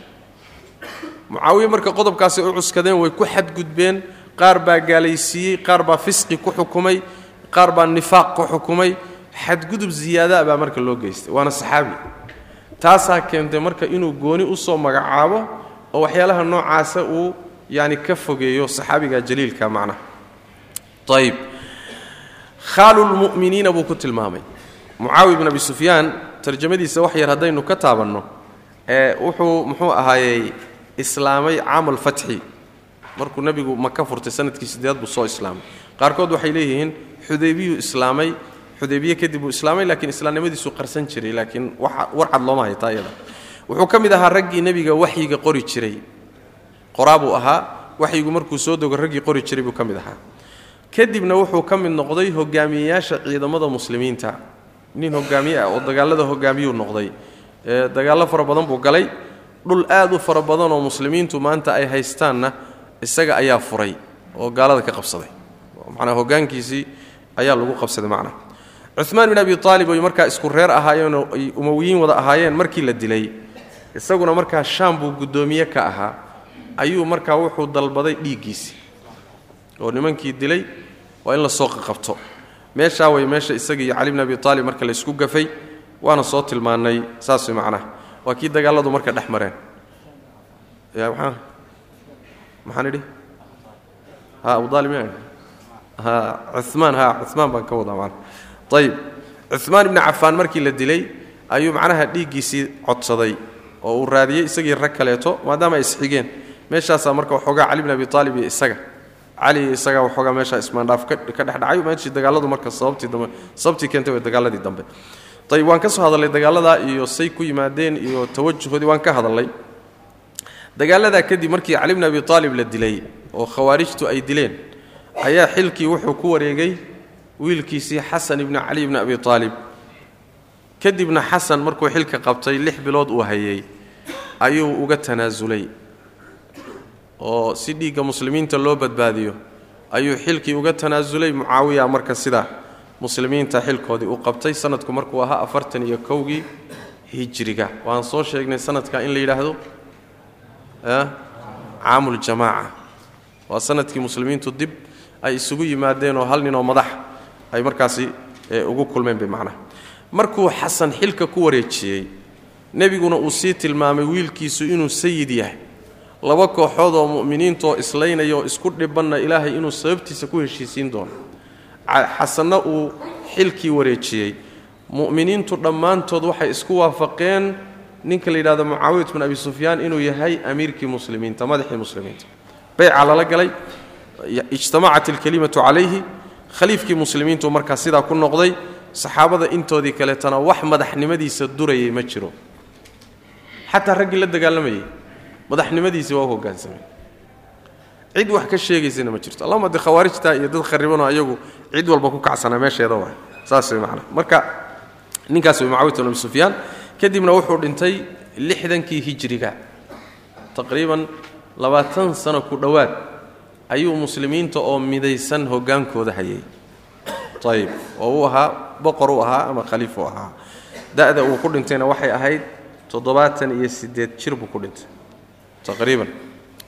Mucaawiye marka qodobkaasay u cuskadeen way ku xadgudbeen qaar baa gaalaysiiyey qaar baa fisqi ku xukumay qaar baa nifaaq ku xukumay xadgudub ziyaadaa baa marka loo geystay waana saxaabi. Taasaa keentay marka inuu gooni u soo magacaabo oo waxyaalaha noocaasa uu yani ka fogeeyo saxaabiga jaliilka macnaha ayb khaalulmu'miniina buu ku tilmaamay. Mucaawi bn abi sufyaan tarjamadiisa wax yar haddaynu ka taabanno ee wuxuu muxuu ahaayey islaamay caamal fatxi. Markuu nebigu maka furtay sannadkii sideed buu soo islaamay. Qaarkood waxay leeyihiin xudaybiyuu islaamay xudaybiye kadib buu islaamay laakiin islaamnimadiisuu qarsan jiray laakiin warcad looma haytaa iyada. Wuxuu ka mid ahaa raggii nebiga waxyiga qori jiray qoraabuu ahaa waxyigu markuu soo dogo raggii qori jiray buu ka mid ahaa. Kadibna wuxuu ka mid noqday hogaamiyeyaasha ciidamada muslimiinta. Nin hogaamiye ah oo dagaalada hogaamiyuu noqday. Dagaallo fara badan buu galay. Dhul aad u fara badan oo muslimiintu maanta ay haystaanna isaga ayaa furay oo gaalada ka qabsaday. Manaa hogaankiisii ayaa lagu qabsaday macnaha cumaan bin abi aalib ay markaa isku reer ahaayeenoo ay umawiyiin wada ahaayeen markii la dilay. Isaguna markaa shaam buu guddoomiye ka ahaa ayuu markaa wuxuu dalbaday dhiiggiisii. Oo nimankii dilay waa in la soo qaqabto meeshaa way meesha isaga iyo cali bn abi aalib marka la isku gafay waana soo tilmaannay saas macnaha. Waa kii dagaalladu marka dhex mareen. Maxaan idhi? Ha abu aalib ya ha cumaan ha cumaan baan ka wadaa mana ayib cumaan ibni cafaan markii la dilay ayuu macnaha dhiiggiisii codsaday oo uu raadiyey isagii rag kaleeto maadaama ay isxigeen meeshaasaa marka waxoogaa cali bn abi aalib iyo isaga. cali iyo isagaa waxoogaa meeshaa ismaandhaaf ka dhexdhacay meeshii dagaaladu marka sababtii dambe sababtii keentay way dagaaladii dambe. Ayib waan ka soo hadallay dagaaladaa iyo say ku yimaadeen iyo tawajuhoodii waan ka hadallay dagaaladaa kadib markii cali bn abi aalib la dilay oo khawaarijtu ay dileen ayaa xilkii wuxuu ku wareegay wiilkiisii xasan ibni cali bni abi aalib kadibna xasan markuu xilka qabtay lix bilood uu hayey ayuu uga tanaasulay oo si dhiigga muslimiinta loo badbaadiyo ayuu xilkii uga tanaasulay mucaawiya marka sida muslimiinta xilkoodii u qabtay sanadku markuu ahaa afartan iyo kowgii hijriga waan soo sheegnay sanadka in la yidhaahdo caamuljamaaca waa sannadkii muslimiintu dib ay isugu yimaadeen oo hal ninoo madax ay markaasi ugu kulmeen bay macnaha markuu xasan xilka ku wareejiyey nebiguna uu sii tilmaamay wiilkiisu inuu sayid yahay laba kooxood oo mu'miniintaoo islaynaya oo isku dhibanna ilaahay inuu sababtiisa ku heshiisiin doono. Xasanna uu xilkii wareejiyey. Mu'miniintu dhammaantood waxay isku waafaqeen ninka la yidhahdo mucaawiyat bin abi sufyaan inuu yahay amiirkii muslimiinta madaxii muslimiinta. Beyca lala galay ijtamacat alkelimatu calayhi khaliifkii muslimiintu markaa sidaa ku noqday saxaabada intoodii kaleetana wax madaxnimadiisa durayay ma jiro. Xataa raggii la dagaalamayay madaxnimadiisii waa u hogaansamay. Cid wax ka sheegaysana ma jirto. Allahuma de khawaarijta iyo dad kharibanoo ayagu cid walba ku kacsanaa meesheeda waay saas way macnaa marka ninkaas way mucaawiyat bin abi sufyaan. Kadibna wuxuu dhintay lixdankii hijriga. Taqriiban labaatan sano ku dhowaad ayuu muslimiinta oo midaysan hogaankooda hayay. Ayib oo uu ahaa boqor u ahaa ama khaliif u ahaa. Da'da uu ku dhintayna waxay ahayd toddobaatan iyo siddeed jir buu ku dhintay taqriiban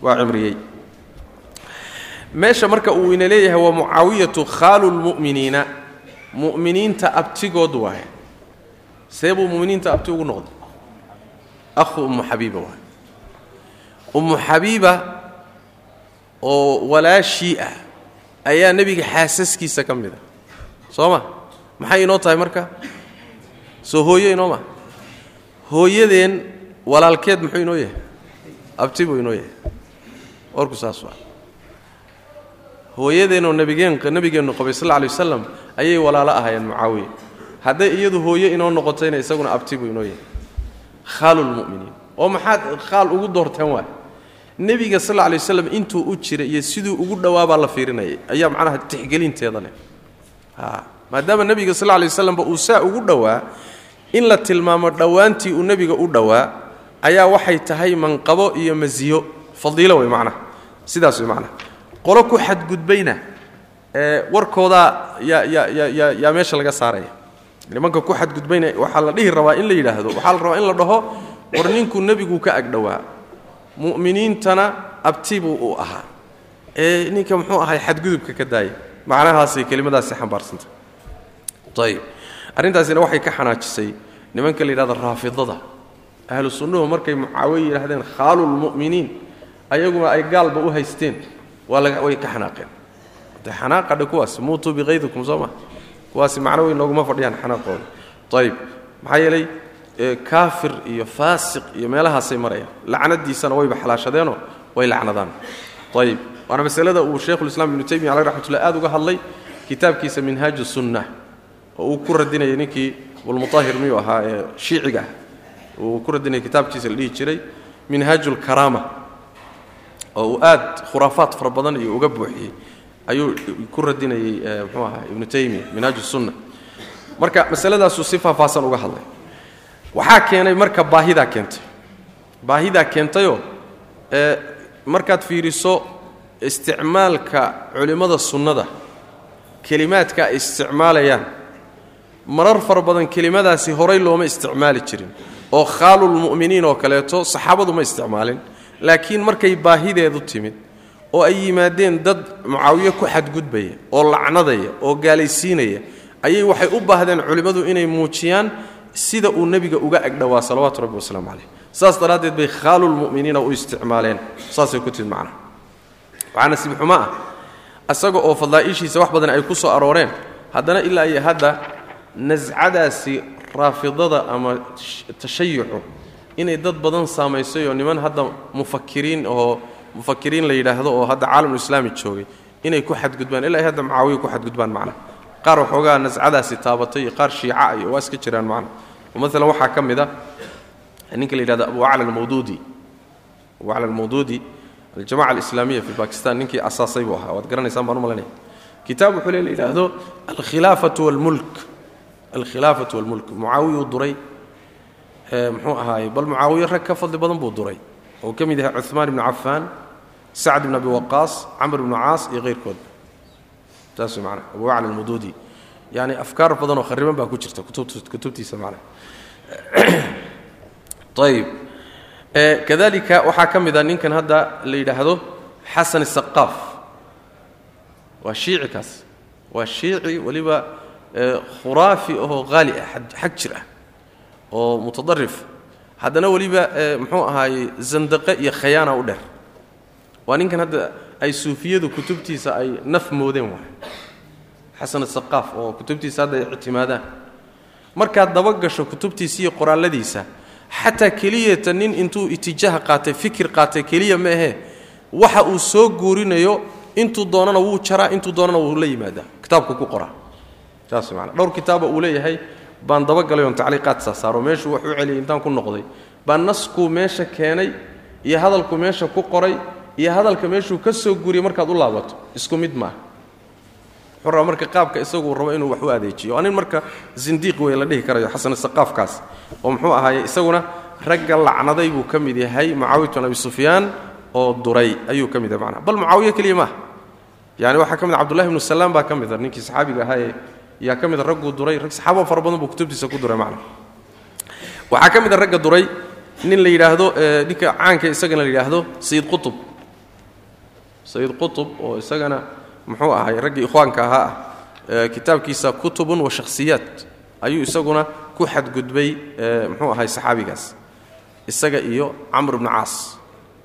waa cimriyey. Meesha marka uu ina leeyahay waa mucaawiyatu khaalu lmu'miniina mu'miniinta abtigood waaye. See buu muminiinta abti ugu noqday. Ahu ummu xabiiba waay ummu xabiiba oo walaashii ah ayaa nebiga xaasaskiisa ka mid a soo ma? Maxay inoo tahay marka? Soo hooyo inoo ma? Hooyadeen walaalkeed muxuu inoo yahay abti buu inoo yahay. Warku saas waa. Hooyadeenoo nabigeen nabigeennu qabay sal alay wasalam ayay walaalo ahaayeen mucaawiya. Hadday iyadu hooyo inoo noqotayna isaguna abti buu inoo yahay. Khaalulmu'miniin oo maxaad khaal ugu doorteen waay nebiga sal alay waslam intuu u jiray iyo siduu ugu dhowaabaa la fiirinayay ayaa macnaha tixgelinteeda leh. Maadaama nebiga sal alay waslamba uu saa ugu dhowaa in la tilmaamo dhowaantii uu nebiga u dhowaa ayaa waxay tahay manqabo iyo masiyo fadiilo wey macnaha sidaas wey macnaha qolo ku xadgudbayna ee warkoodaa yaa yaa yaa yaa meesha laga saaraya. Nimanka ku xadgudbayna waxaa la dhihi rabaa in la yidhaahdo waxaa la rabaa in la dhaho war ninkuu nebiguu ka agdhowaa mu'miniintana abtibuu uu ahaa ee ninka muxuu ahay xadgudubka ka daaya macnahaasay kelimadaasi xambaarsantay ayib arrintaasina waxay ka xanaajisay nimanka la yidhahdo raafidada ahlu sunnuhu markay mucaawiye yidhahdeen khaalulmu'miniin ayaguna ay gaalba u haysteen waa way ka xanaaqeen. De xanaaqadhe kuwaas muutuu biqaydikum soo ma? Kuwaasi macno weyn nooguma fadhiyaan xanaaqooda. Ayib maxaa yeelay kaafir iyo faasiq iyo meelahaasay marayaan. Lacnadiisana wayba xalaashadeenoo way lacnadaan. Ayib waana masalada uu sheikhulislaam ibnu taymiya caleh raxmatullah aad uga hadlay kitaabkiisa minhaaju sunna oo uu ku radinayay ninkii abulmutahir miyuu ahaa ee shiiciga uu ku radinayay kitaabkiisa la dhihi jiray minhaaju oo uu aad khuraafaad fara badan iyo uga buuxiyey ayuu ku radinayey mxuu ahaa ibnu taymiya minhaaju sunna marka masaladaasuu si faahfaahsan uga hadlay. Waxaa keenay marka baahidaa keentay. Baahidaa keentayoo ee markaad fiiriso isticmaalka culimmada sunnada kelimaadka ay isticmaalayaan marar fara badan kelimadaasi horay looma isticmaali jirin oo khaalulmu'miniin oo kaleeto saxaabadu ma isticmaalin. Laakiin markay baahideedu timid oo ay yimaadeen dad mucaawiye ku xadgudbaya oo lacnadaya oo gaalaysiinaya ayay waxay u baahdeen culimmadu inay muujiyaan sida uu nebiga uga agdhowaa salawaatu rabbi wasalaamu caleyh saas daraaddeed bay khaalulmu'miniina u isticmaaleen. Saasay ku timid macnaha waxaa nasiib xumo ah isaga oo fadlaaishiisa wax badan ay ku soo arooreen. Haddana ilaa iyo hadda nascadaasi raafidada ama tashayucu inay dad badan saamaysay oo niman hadda mufakiriin oo mufakiriin la yidhaahdo oo hadda caalamulislaami joogay inay ku xadgudbaan ilaa hadda mucaawiya ku xadgudbaan macnaha qaar waxoogaa nascadaasi taabatay iyo qaar shiica iyo waa iska jiraan macnaha maalan waxaa ka mid a ninka la yidhahdo abu acla almawduudi. Abu acla almawduudi aljamaca alislaamiya fi bakistan ninkii asaasay buu ahaa waad garanaysaan baan u kitaab wuxuu le la yidhaahdo alkhilaafatu walmulk alkhilaafatu walmulk. Mucaawiyuu duray muxuu ahaaye bal mucaawiye rag ka fadli badan buu duray. Oo ka mid yahay cumaan ibnu cafaan sacd ibn abi waqaas camr ibnu caas iyo hayrkood taas wey manaa abu acla almuduudi yani afkaar badan oo khariban baa ku jirta kutubtiisa manaa [CLEARS THROAT] ayib kadalika waxaa ka mid a ninkan hadda la yidhaahdo xasan isaqaaf waa shiici kaas. Waa shiici weliba khuraafi oo haali ah xag jir ah oo mutadarif haddana weliba muxuu ahaaye zandaqe iyo khayaana u dheer. Waa ninkan hadda ay suufiyadu kutubtiisa ay naf moodeen waay. Xasan asaqaaf oo kutubtiisa hadda ay ictimaadaan. Markaad dabagasho kutubtiisa iyo qoraalladiisa xataa keliyata nin intuu itijaaha qaatay fikir qaatay keliya ma ahee waxa uu soo guurinayo intuu doonana wuu jaraa intuu doonana wuu la yimaadaa. Kitaabku ku qoraa saas maana dhowr kitaaba uu leeyahay baan dabagalay oon tacliiqaad saasaaro meeshuu wax u celiyay intaan ku noqday. Baa naskuu meesha keenay iyo hadalku meesha ku qoray iyo hadalka meeshuu ka soo guuriyey markaad u laabato. Isku mid maaha wuxuu rabaa marka qaabka isaguu rabo inuu wax u adeejiyo. Waa marka zindiiq wey la dhihi karayo xasan saqaafkaas oo muxuu ahaaye isaguna ragga lacnaday buu ka mid yahay mucaawiyat bin abi sufyaan oo duray. Ayuu ka mid yahay macnaha. Bal mucaawiye keliya maaha yani waxaa ka mid a cbdullahi ibnu salaam baa ka mid a ninkii saxaabiga ahaa ee yaa ka mid a ragguu duray rag saxaaba fara badan buu kutubtiisa ku duray macnaha waxaa ka mid a ragga duray nin la yidhaahdo ninka caanka isagana la yidhaahdo sayid qutub. Sayid qutub oo isagana muxuu ahay raggii ikhwaanka ahaa ah kitaabkiisa kutubun wa shakhsiyaat. Ayuu isaguna ku xadgudbay muxuu ahay saxaabigaas isaga iyo camr bnu caas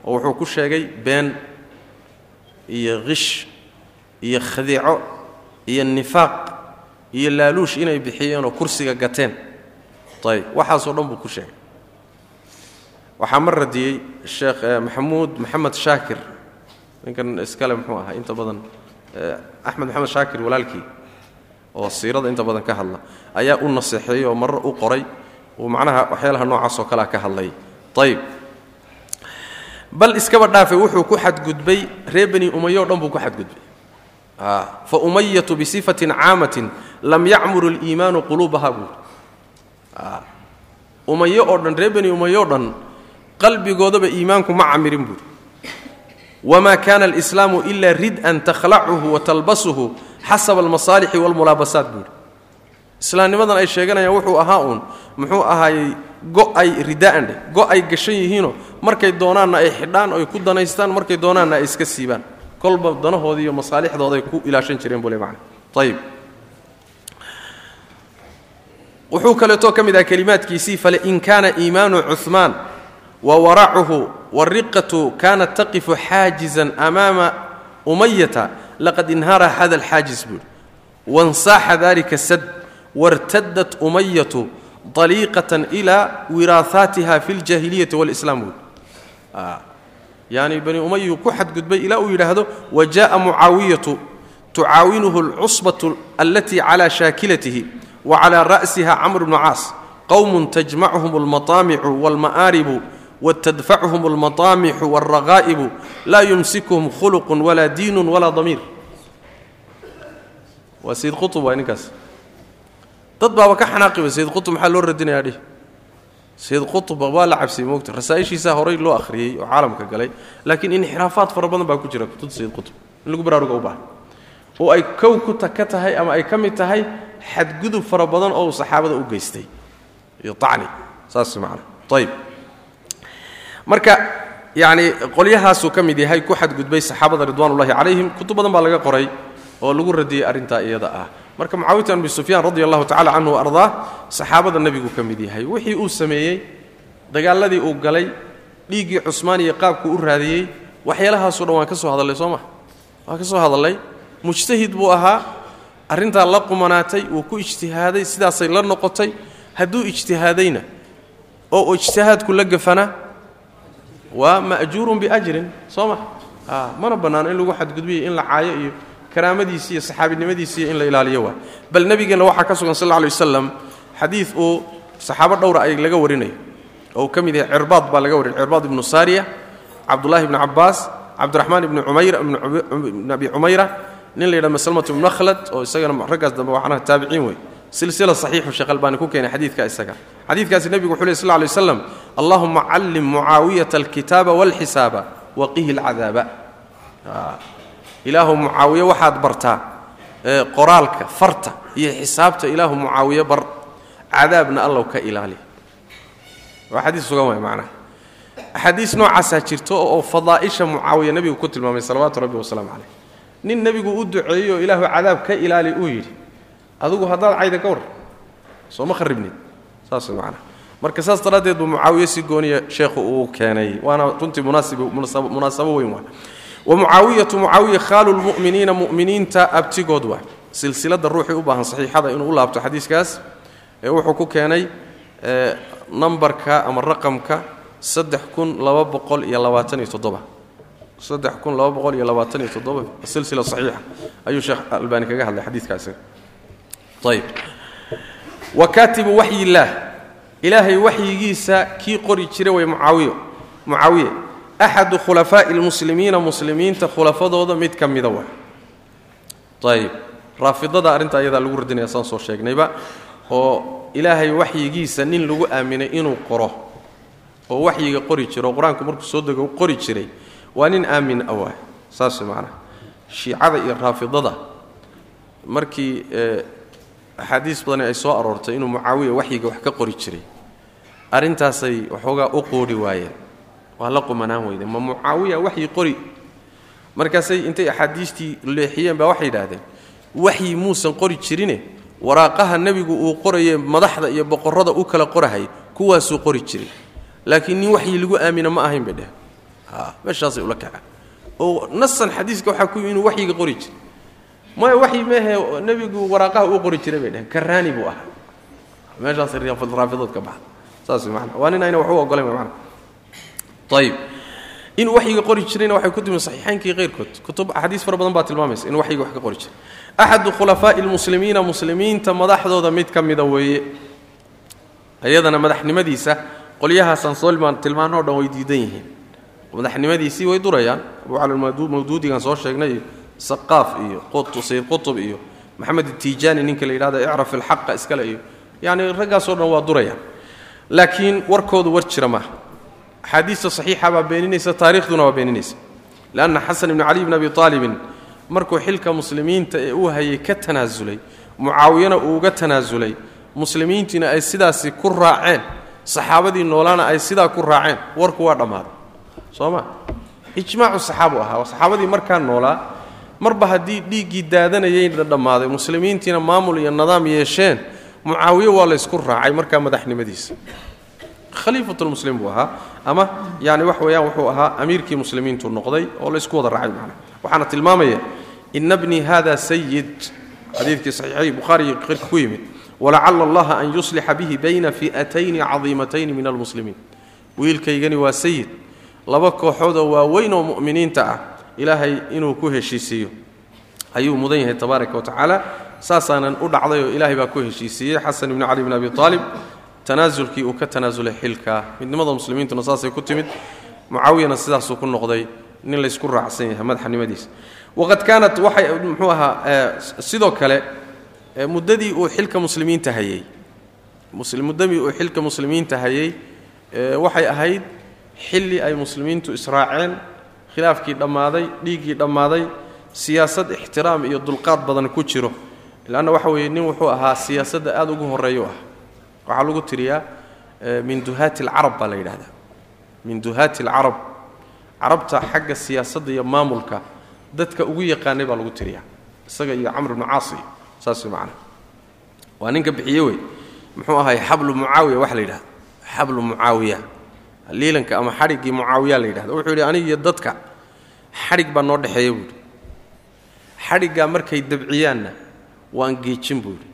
oo wuxuu ku sheegay been iyo khish iyo khadiico iyo nifaaq iyo laaluush inay bixiyeenoo kursiga gateen. Ayb waxaasoo dhan buu ku sheegay. Waxaa mar radiyey sheekh maxamuud maxamed shaakir. Ninkan iskale muxuu ahaa inta badan axmed maxamed shaakir walaalkii oo siirada inta badan ka hadla. Ayaa u naseexeeyey oo marro u qoray. Uu macnaha waxyaalaha noocaas oo kalea ka hadlay. Ayb bal iskaba dhaafay wuxuu ku xadgudbay reer bani umayo dhan buu ku xadgudbay fa umayatu bisifatin caamatin lam yacmuru liimaanu quluubaha buuri umayo oo dhan reer bani umayo o dhan qalbigoodaba iimaanku ma camirin buuri wma kana alislaamu ila rid-an takhlacuhu wa talbasuhu xasaba almasaalixi walmulaabasaat buuri islaamnimadan ay sheeganayaan wuxuu ahaa uun muxuu ahaayey go'ay rida'an dheh go'ay gashan yihiinoo markay doonaanna ay xidhaan oy ku danaystaan markay doonaanna ay iska siibaan kolba danahoodii iyo masaalixdooday ku ilaashan jireen buu le macana ayib wuxuu kaleetoo ka mid aha kelimaadkiisii falain kaana iimaanu cuhmaan wa waracuhu wariqatu kaanat taqifu xaajizan amaama umayata laqad inhara hada alxaajis buuri wansaaxa dalika sad wartadat umayatu daliiqatan ilaa wiraahaatiha fi ljaahiliyati walislaam buuri yani bani umayuu ku xadgudbay ilaa uu yidhaahdo wa jaءa mucaawiyatu tucaawinuhu alcusbatu alatii cala shaakilatihi wa cala ra'siha camr bnu caas. Qowm tajmachuhum almataamicu walma'aaribu wtadfachuhum almataamixu wاlraqaa'ibu laa yumsikuhum khuluqun walaa diinun walaa damiir. Waa sayid qutub waa ninkaas. Dad baaba ka xanaaqiba sayid qutub maxaa loo radinayaa dhih sayid qutubba waa la cabsiyey moogta rasaa'ishiisaa horay loo akhriyey oo caalamka galay laakiin inxiraafaad fara badan baa ku jira kutubta sayid qutub in lagu baraaruga u baahan oo ay kow ku ka tahay ama ay ka mid tahay xadgudub fara badan oo uu saxaabada u geystay. Iyo acni saas macana ayb marka yacni qolyahaasuu ka mid yahay ku xadgudbay saxaabada ridwanullahi calayhim kutub badan baa laga qoray oo lagu radiyey arrintaa iyada ah marka mucaawiyat abi sufyaan radi allahu tacala canhu ardaa saxaabada nebigu ka mid yahay. Wixii uu sameeyey dagaalladii uu galay dhiiggii cusmaan iyo qaabkuu u raadiyey waxyaalahaasoo dhan waan ka soo hadallay soo ma? Waan ka soo hadallay. Mujtahid buu ahaa arrintaa la qumanaatay wuu ku ijtihaaday sidaasay la noqotay. Hadduu ijtihaadayna oo ijtihaadku la gafana waa ma'juurun biajrin soo ma? Mana bannaano in lagu xadgudbiyo in la caayo iyo karaamadiisi iyo saxaabinimadiisiiyo in la ilaaliyo waa. Bal nebigeenna waxaa ka sugan sal alay waslam xadiid uu saxaabo dhowra ay laga warinayo. Oo uu yahay cirbaad baa laga warinay cirbaad ibnu saariya cabdullahi ibnu cabbaas cabdiraxmaan ibnu umayra ibn abi cumayra nin la yidhaha maslmat ibnu nakhlad oo isagana raggaas dambe waxnaha taabiciin wey silsila saxiixu sheekh albaani ku keenay xadiidka isaga. Xadiidkaasi nebigu wuxuu ley sl lla lay waslam callim mucaawiyata alkitaaba walxisaaba waqihi alcadaaba ilaahu mucaawiye waxaad bartaa qoraalka farta iyo xisaabta ilaahu mucaawiye bar cadaabna allow ka ilaali waa xadiis sugan waay macnaha axaadiis noocaasaa jirto oo fadaa'isha mucaawiya nebigu ku tilmaamay salawaatu rabbi wasalaamu caleyh nin nebigu u duceeyey oo ilaahu cadaab ka ilaali uu yidhi adigu haddaad cayda ka soo ma kharibnid saas macnaha marka saas daraaddeed buu mucaawiye si gooniya sheekhu uu keenay waana runtii munaasabo weyn waa wa mucaawiyatu mucaawiya khaalu lmu'miniina mu'miniinta abtigood waa silsiladda ruuxii u baahan saxiixada inuu u laabto xadiiskaas ee wuxuu ku keenay nambarka ama raqamka saddex kun laba boqol iyo labaatan iyo toddoba saddex kun laba boqol iyo labaatan iyo toddoba silsila saxiixa ayuu sheekh albaani kaga hadlay xadiiskaasi ayb wa kaatibu waxyi illaah ilaahay waxyigiisa kii qori jira way mucaawiyo mucaawiye axadu khulafaa'i lmuslimiina muslimiinta khulafadooda mid ka mida wa ayb raafidada arrinta ayadaa lagu radinaya saan soo sheegnayba oo ilaahay waxyigiisa nin lagu aaminay inuu qoro oo waxyiga qori jiro qur'aanku markuu soo dego u qori jiray waa nin aamin awaah saas macnaha shiicada iyo raafidada markii axaadiis badani ay soo aroortay inuu mucaawiya waxyiga wax ka qori jiray arrintaasay waxoogaa u qoodhi waayeen waa la qumanaan weyde ma mucaawiya waxyi qori. Markaasay intay axaadiistii leexiyeen baa waxay yidhaahdeen waxyi muusan qori jirine. Waraaqaha nebigu uu qoraye madaxda iyo boqorrada u kala qorahay kuwaasuu qori jiray. Laakiin nin waxyi lagu aamina ma ahayn bay dheh meeshaasay ula kacaan oo nasan xadiiska waxaa ku inuu waxyiga qori jiray. Maya waxyi meehe nebigu waraaqaha uu qori jiray bay dheheen karaani buu ahaa. Meeshaasay raafidood ka baxa saas mana waa nin ayna wax u ogolayn mana ayib inuu waxyiga qori jirayna waxay ku timi saxiixaynkii keyrkood kutub axaadiis fara badan baa tilmaamaysa inuu waxyiga wax ka qori jiray. Axadu khulafaa'i lmuslimiina muslimiinta madaxdooda mid ka mida weeye. Iyadana madaxnimadiisa qolyahaasaan soo tilmaanoo dhan way diidan yihiin. Madaxnimadiisii way durayaan. Abu cali mawduudigan soo sheegnay iyo saqaaf iyo sayid qutub iyo maxamed atiijaani ninka la yidhahdo icraf ilxaqa iskale iyo yacni raggaasoo dhan waa durayaan. Laakiin warkoodu war jira maaha axaadiista saxiixa baa beeninaysa taarikhduna waa beeninaysa. Leanna xasan ibnu cali bn abi aalibin markuu xilka muslimiinta ee uu hayay ka tanaasulay mucaawiyana uu uga tanaasulay muslimiintiina ay sidaasi ku raaceen saxaabadii noolaana ay sidaa ku raaceen warku waa dhammaaday soo ma? Ijmaacu saxaabu ahaa saxaabadii markaa noolaa marba haddii dhiiggii daadanayayna dhammaaday muslimiintiina maamul iyo nidaam yeesheen mucaawiye waa laysku raacay markaa madaxnimadiisa. Khaliifatulmuslim buu ahaa ama yani wax weeyaan wuxuu ahaa amiirkii muslimiintu noqday oo laysku wada raacay macna waxaana tilmaamaya ina bnii hada sayid xadiidkii saxiixay bukhaariyo qirka ku yimid walacala allaha an yuslixa bihi bayna fi'atayni cadiimatayni min almuslimiin. Wiilkaygani waa sayid laba kooxoodoo waaweyn oo mu'miniinta ah ilaahay inuu ku heshiisiiyo. Ayuu mudan yahay tabaaraka wa tacaala. Saasaanan u dhacday oo ilaahay baa ku heshiisiiyey. Xasan ibni cali bn abi aalib tanaasulkii uu ka tanaasulay xilka. Midnimada muslimiintuna saasay ku timid. Mucaawiyana sidaasuu ku noqday nin laysku raacsan yahay madaxnimadiisa waqad kaanat waxay muxuu ahaa sidoo kale muddadii uu xilka muslimiinta hayey muddadii uu xilka muslimiinta hayey waxay ahayd xilli ay muslimiintu israaceen khilaafkii dhammaaday dhiiggii dhammaaday siyaasad ixtiraam iyo dulqaad badan ku jiro. Lanna waxa weeye nin wuxuu ahaa siyaasadda aada ugu horreeyu ah waxaa lagu tiriyaa min duhaati alcarab baa la yidhahdaa min duhaati alcarab. Carabta xagga siyaasadda iyo maamulka dadka ugu yaqaanay baa lagu tiriyaa. Isaga iyo camr ibnu caasi saas macana waa ninka bixiye wey. Muxuu ahay xablu mucaawiya waxa la yidhahda xablu mucaawiya. Liilanka ama xadhiggii mucaawiya la yidhahda wuxuu yidhi aniga iyo dadka xadhig baa noo dhexeeya buuhi xadhiggaa markay dabciyaanna waan geejin buu yidhi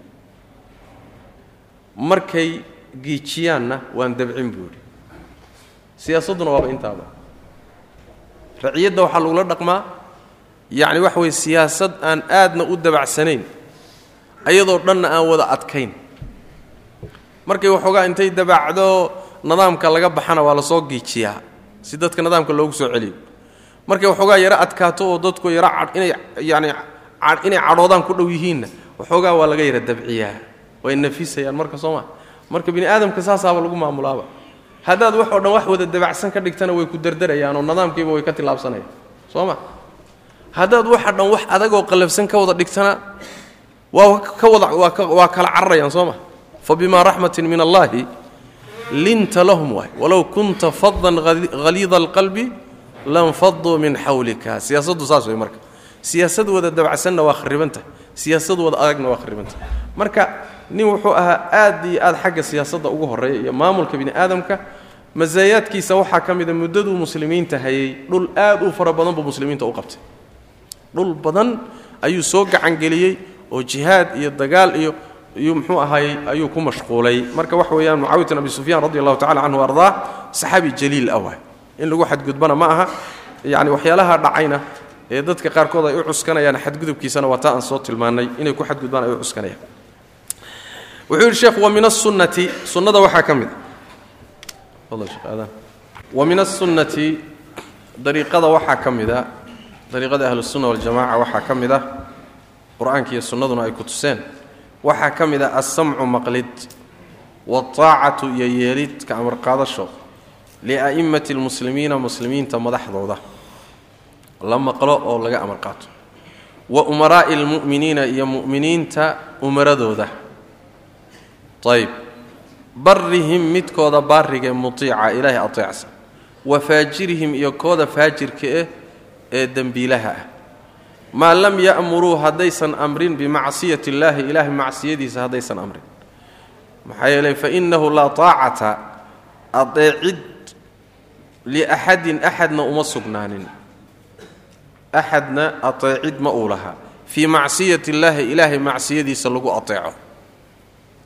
markay giijiyaanna waan dabcin buu yidhi siyaasadduna waaba intaaba. Raciyadda waxaa lagula dhaqmaa yacni waxa weye siyaasad aan aadna u dabacsanayn ayadoo dhanna aan wada adkayn. Markay waxoogaa intay dabacdo nidaamka laga baxana waa la soo giijiyaa si dadka nidaamka loogu soo celiyo. Markay waxoogaa yaro adkaato oo dadku yaro inay yani inay cadhoodaan ku dhow yihiinna waxoogaa waa laga yara dabciyaa way nafisayaan marka soo maa marka bini aadamka saasaaba lagu maamulaaba. Haddaad wax oo dhan wax wada dabacsan ka dhigtana way ku derderayaan oo nidaamkiiba way ka tillaabsanayaan. Soo ma. Haddaad waxa dhan wax adagoo qallafsan ka wada dhigtana waa ka wada waa kala cararayaan soo ma. Fa raxmatin min allaahi linta lahum waay. Walow kunta fadan haliida alqalbi lanfaduu min xawlika siyaasaddu saas way marka. Siyaasad wada dabacsanna waa kharibantah siyaasad wada adagna waa kharibantah marka nin wuxuu ahaa aad iyo aad xagga siyaasadda ugu horreeya iyo maamulka bini aadamka masaayaadkiisa waxaa ka mida muddaduu muslimiinta hayay dhul aad u fara badan buu muslimiinta u qabtay. Dhul badan ayuu soo gacangeliyey oo jihaad iyo dagaal iyo iyuu muxuu ahaayey ayuu ku mashquulay. Marka waxa weeyaan mucaawiyat bin abi sufyaan radi allahu tacala canhu ardaa saxaabi jaliil ah waay. In lagu xadgudbana ma aha yacni waxyaalaha dhacayna ee dadka qaarkood ay u cuskanayaan xadgudubkiisana waa taa aan soo tilmaannay inay ku xadgudbaan ay u cuskanayaan wuxuu yidhi sheekhu wa min asunnati sunnada waxaa ka mid a wa min asunnati dariiqada waxaa ka mid a dariiqada ahlusunna waljamaca waxaa ka mid ah. Qur'aanka iyo sunnaduna ay ku tuseen. Waxaa ka mid ah alsamcu maqlid waataacatu iyo yeelid ka amar qaadasho lia'immati almuslimiina muslimiinta madaxdooda. La maqlo oo laga amar qaato. Wa umaraa'i almu'miniina iyo mu'miniinta umaradooda ayb barrihim midkooda baarigee mutiica ilaahay ateecsan. Wa faajirihim iyo kooda faajirka eh ee dembiilaha ah. Maa lam ya'muruu haddaysan amrin bimacsiyati illaahi ilaahay macsiyadiisa haddaysan amrin. Maxaa yeelay fa innahu laa taacata adeecid liaxadin axadna uma sugnaanin. Axadna ateecid ma uu lahaa. Fii macsiyati illaahi ilaahay macsiyadiisa lagu ateeco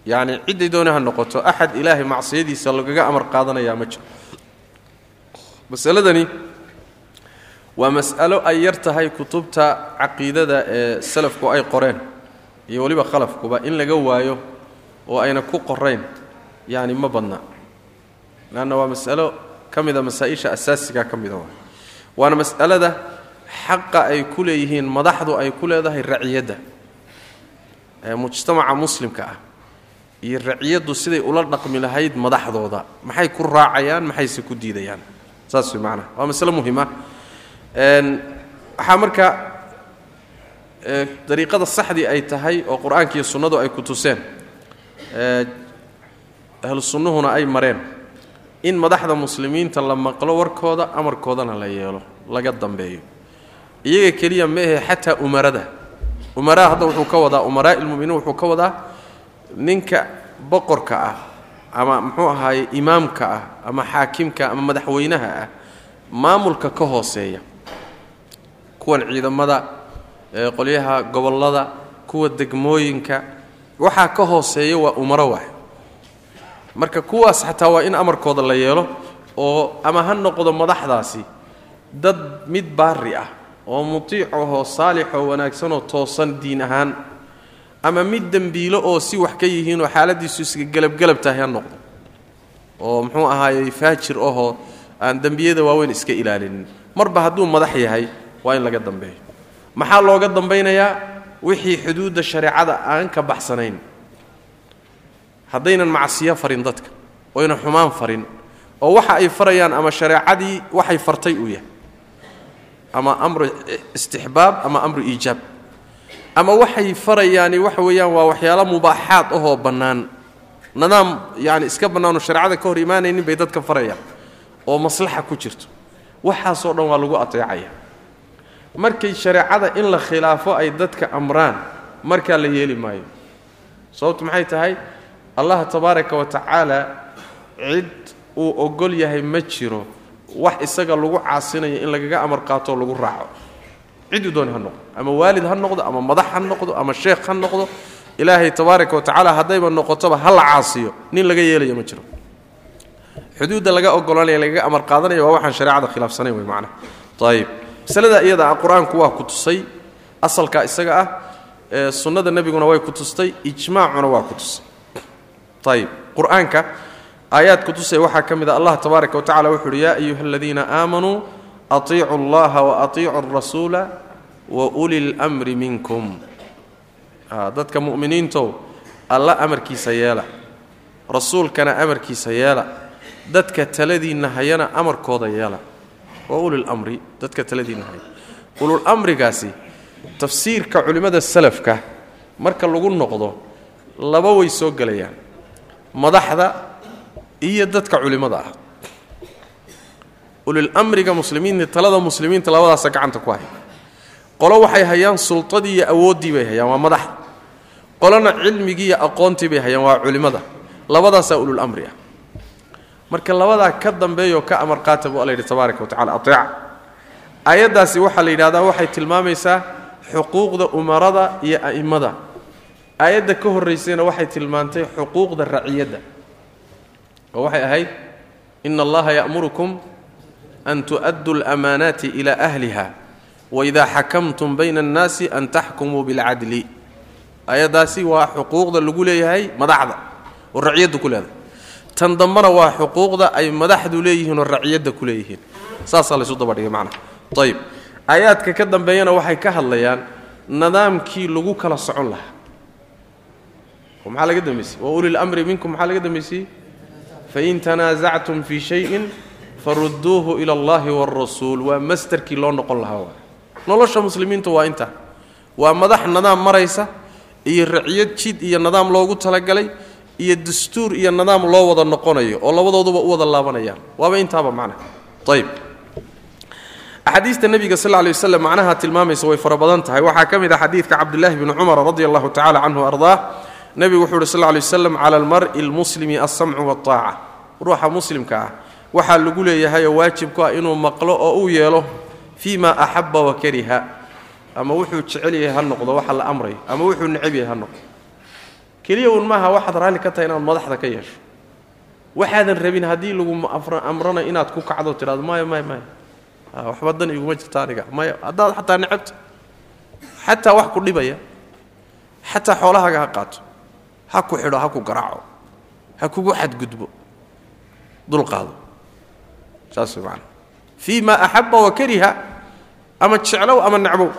yacni cidday doona ha noqoto axad ilaahay macsiyadiisa lagaga amar qaadanayaa ma jiro. Masaladani waa mas'alo ay yar tahay kutubta caqiidada ee salafku ay qoreen iyo weliba khalafkuba in laga waayo oo ayna ku qorayn yacni ma badna. Leanna waa mas'alo ka mida masaa-isha asaasiga ka mida waa. Waana mas'alada xaqa ay ku leeyihiin madaxdu ay ku leedahay raciyadda ee mujtamaca muslimka ah iyo raciyaddu siday ula dhaqmi lahayd madaxdooda. Maxay ku raacayaan maxayse ku diidayaan? Saas way macnaha waa masale muhima waxaa marka dariiqada saxdii ay tahay oo qur'aanka iyo sunnadu ay ku tuseen ahlu sunnuhuna ay mareen in madaxda muslimiinta la maqlo warkooda amarkoodana la yeelo laga dambeeyo. Iyaga keliya ma ahe xataa umarada. Umaraa hadda wuxuu ka wadaa umaraa ilmuminiin wuxuu ka wadaa ninka boqorka ah ama muxuu ahaaye imaamka ah ama xaakimka ama madaxweynaha ah maamulka ka hooseeya kuwan ciidamada qolyaha gobollada kuwa degmooyinka waxaa ka hooseeya waa umaro waay marka kuwaas xataa waa in amarkooda la yeelo oo ama ha noqdo madaxdaasi dad mid baari ah oo mutiicahoo saalixoo wanaagsanoo toosan diin ahaan ama mid dembiilo oo si wax ka yihiinoo xaaladiisu iska gelabgelab tahay ha noqdo. oo muxuu ahaayey faajir ahoo aan dembiyada waaweyn iska ilaalinin. Marba hadduu madax yahay waa in laga dambeeyo. Maxaa looga dambaynayaa? Wixii xuduudda shareecada aan ka baxsanayn. Haddaynan macsiyo farin dadka oyna xumaan farin oo waxa ay farayaan ama shareecadii waxay fartay uu yahay. Ama amru istixbaab ama amru iijaab ama waxay farayaani waxa weeyaan waa waxyaalo mubaaxaad ahoo bannaan. Nidaam yani iska bannaanoo shareecada ka hor imaanaynin bay dadka farayaan oo maslaxa ku jirto. Waxaasoo dhan waa lagu ateecaya. Markay shareecada in la khilaafo ay dadka amraan markaa la yeeli maayo. Sababtu maxay tahay? Allah tabaaraka wa tacaala cid uu ogol yahay ma jiro wax isaga lagu caasinayo in lagaga amar qaatoo lagu raaco cidduu dooni ha noqdo ama waalid ha noqdo ama madax ha noqdo ama sheekh ha noqdo ilaahay tabaaraka wa tacaala haddayba noqotoba ha la caasiyo nin laga yeelayo ma jiro. Xuduudda laga ogolanaya lagaga amar qaadanaya waa waxaan shareecada khilaafsanayn wey macnaha ayib masalada iyada ah qur'aanku waa ku tusay asalka isaga ah sunnada nebiguna way ku tustay ijmaacuna waa ku tusay. Ayib qur'aanka aayaad ku tusay waxaa ka mid a allah tabaaraka wa tacala uhi yaa ayuha aladiina aamanuu atiicu allaha wa atiicu alrasuula wa uli lmri minkum dadka mu'miniintow alla amarkiisa yeela. Rasuulkana amarkiisa yeela. Dadka taladiinna hayana amarkooda yeela. Waa ulilmri dadka taladiinna haya ululamrigaasi tafsiirka culimmada salafka marka lagu noqdo laba way soo gelayaan. Madaxda iyo dadka culimmada ah ulilamriga muslimiinta talada muslimiinta labadaasa gacanta ku haya. Qolo waxay hayaan sultadii iyo awooddii bay hayaan waa madaxda qolona cilmigii iyo aqoontii bay hayaan waa culimmada labadaasaa ululamri ah. Marka labadaa ka dambeeyoo ka amar qaata buu alla yidhi tabaaraka wa tacala ateeca aayaddaasi waxaa la yidhahdaa waxay tilmaamaysaa xuquuqda umarada iyo a'immada. Aayadda ka horraysayna waxay tilmaantay xuquuqda raciyadda. Oo waxay ahayd ina allaha ya'murukum an tu'adduu alamaanaati ilaa ahliha waidaa xakamtum bayna annaasi an taxkumuu bilcadli aayaddaasi waa xuquuqda lagu leeyahay madaxda oo raciyadda ku leedahay tan dambana waa xuquuqda ay madaxdu leeyihiin oo raciyadda ku leeyihiin saasaa laysu dabadhigay macnaha ayib aayaadka ka dambeeyana waxay ka hadlayaan nidaamkii lagu kala socon lahaa oo maxaa laga dambaysay wa uli lamri minkum maxaa laga dambaysayey fain tanaasactum fii shayin farudduuhu ila allahi wاlrasuul waa mastarkii loo noqon lahaa nolosha muslimiintu waa intaa waa madax nidaam maraysa iyo raciyad jid iyo nidaam loogu talagalay iyo dastuur iyo nidaam loo wada noqonayo oo labadooduba u wada laabanayaan. Waaba intaaba macnaha ayb axaadiista nebiga sal lay waslam macnaha tilmaamaysa way fara badan tahay. Waxaa ka mid ah xadiidka cabdillaahi bni cumar radi allahu tacala canhu ardaah. Nebigu wuxuu uhi sal lay waslam cala almar'i almuslimi alsamcu waataaca ruuxa muslimka ah waxaa lagu leeyahayoo waajib ku ah inuu maqlo oo uu yeelo fii ma axabba wa kariha. Ama wuxuu jecel yahay ha noqdo waxa la amrayo ama wuxuu necab yahay ha noqdo. Keliya un maaha waxaad raalli ka tahay inaad madaxda ka yeesho. Waxaadan rabin haddii lagu amrana inaad ku kacdo tidhahdo maya maya maya waxba dan iguma jirta aniga. Maya haddaad xataa necabta xataa wax ku dhibaya. Xataa xoolahaaga ha qaato. Ha ku xidho ha ku garaaco. Ha kugu xadgudbo. Dulqaado saas man fii ma axabba wa kariha ama jeclow ama necbow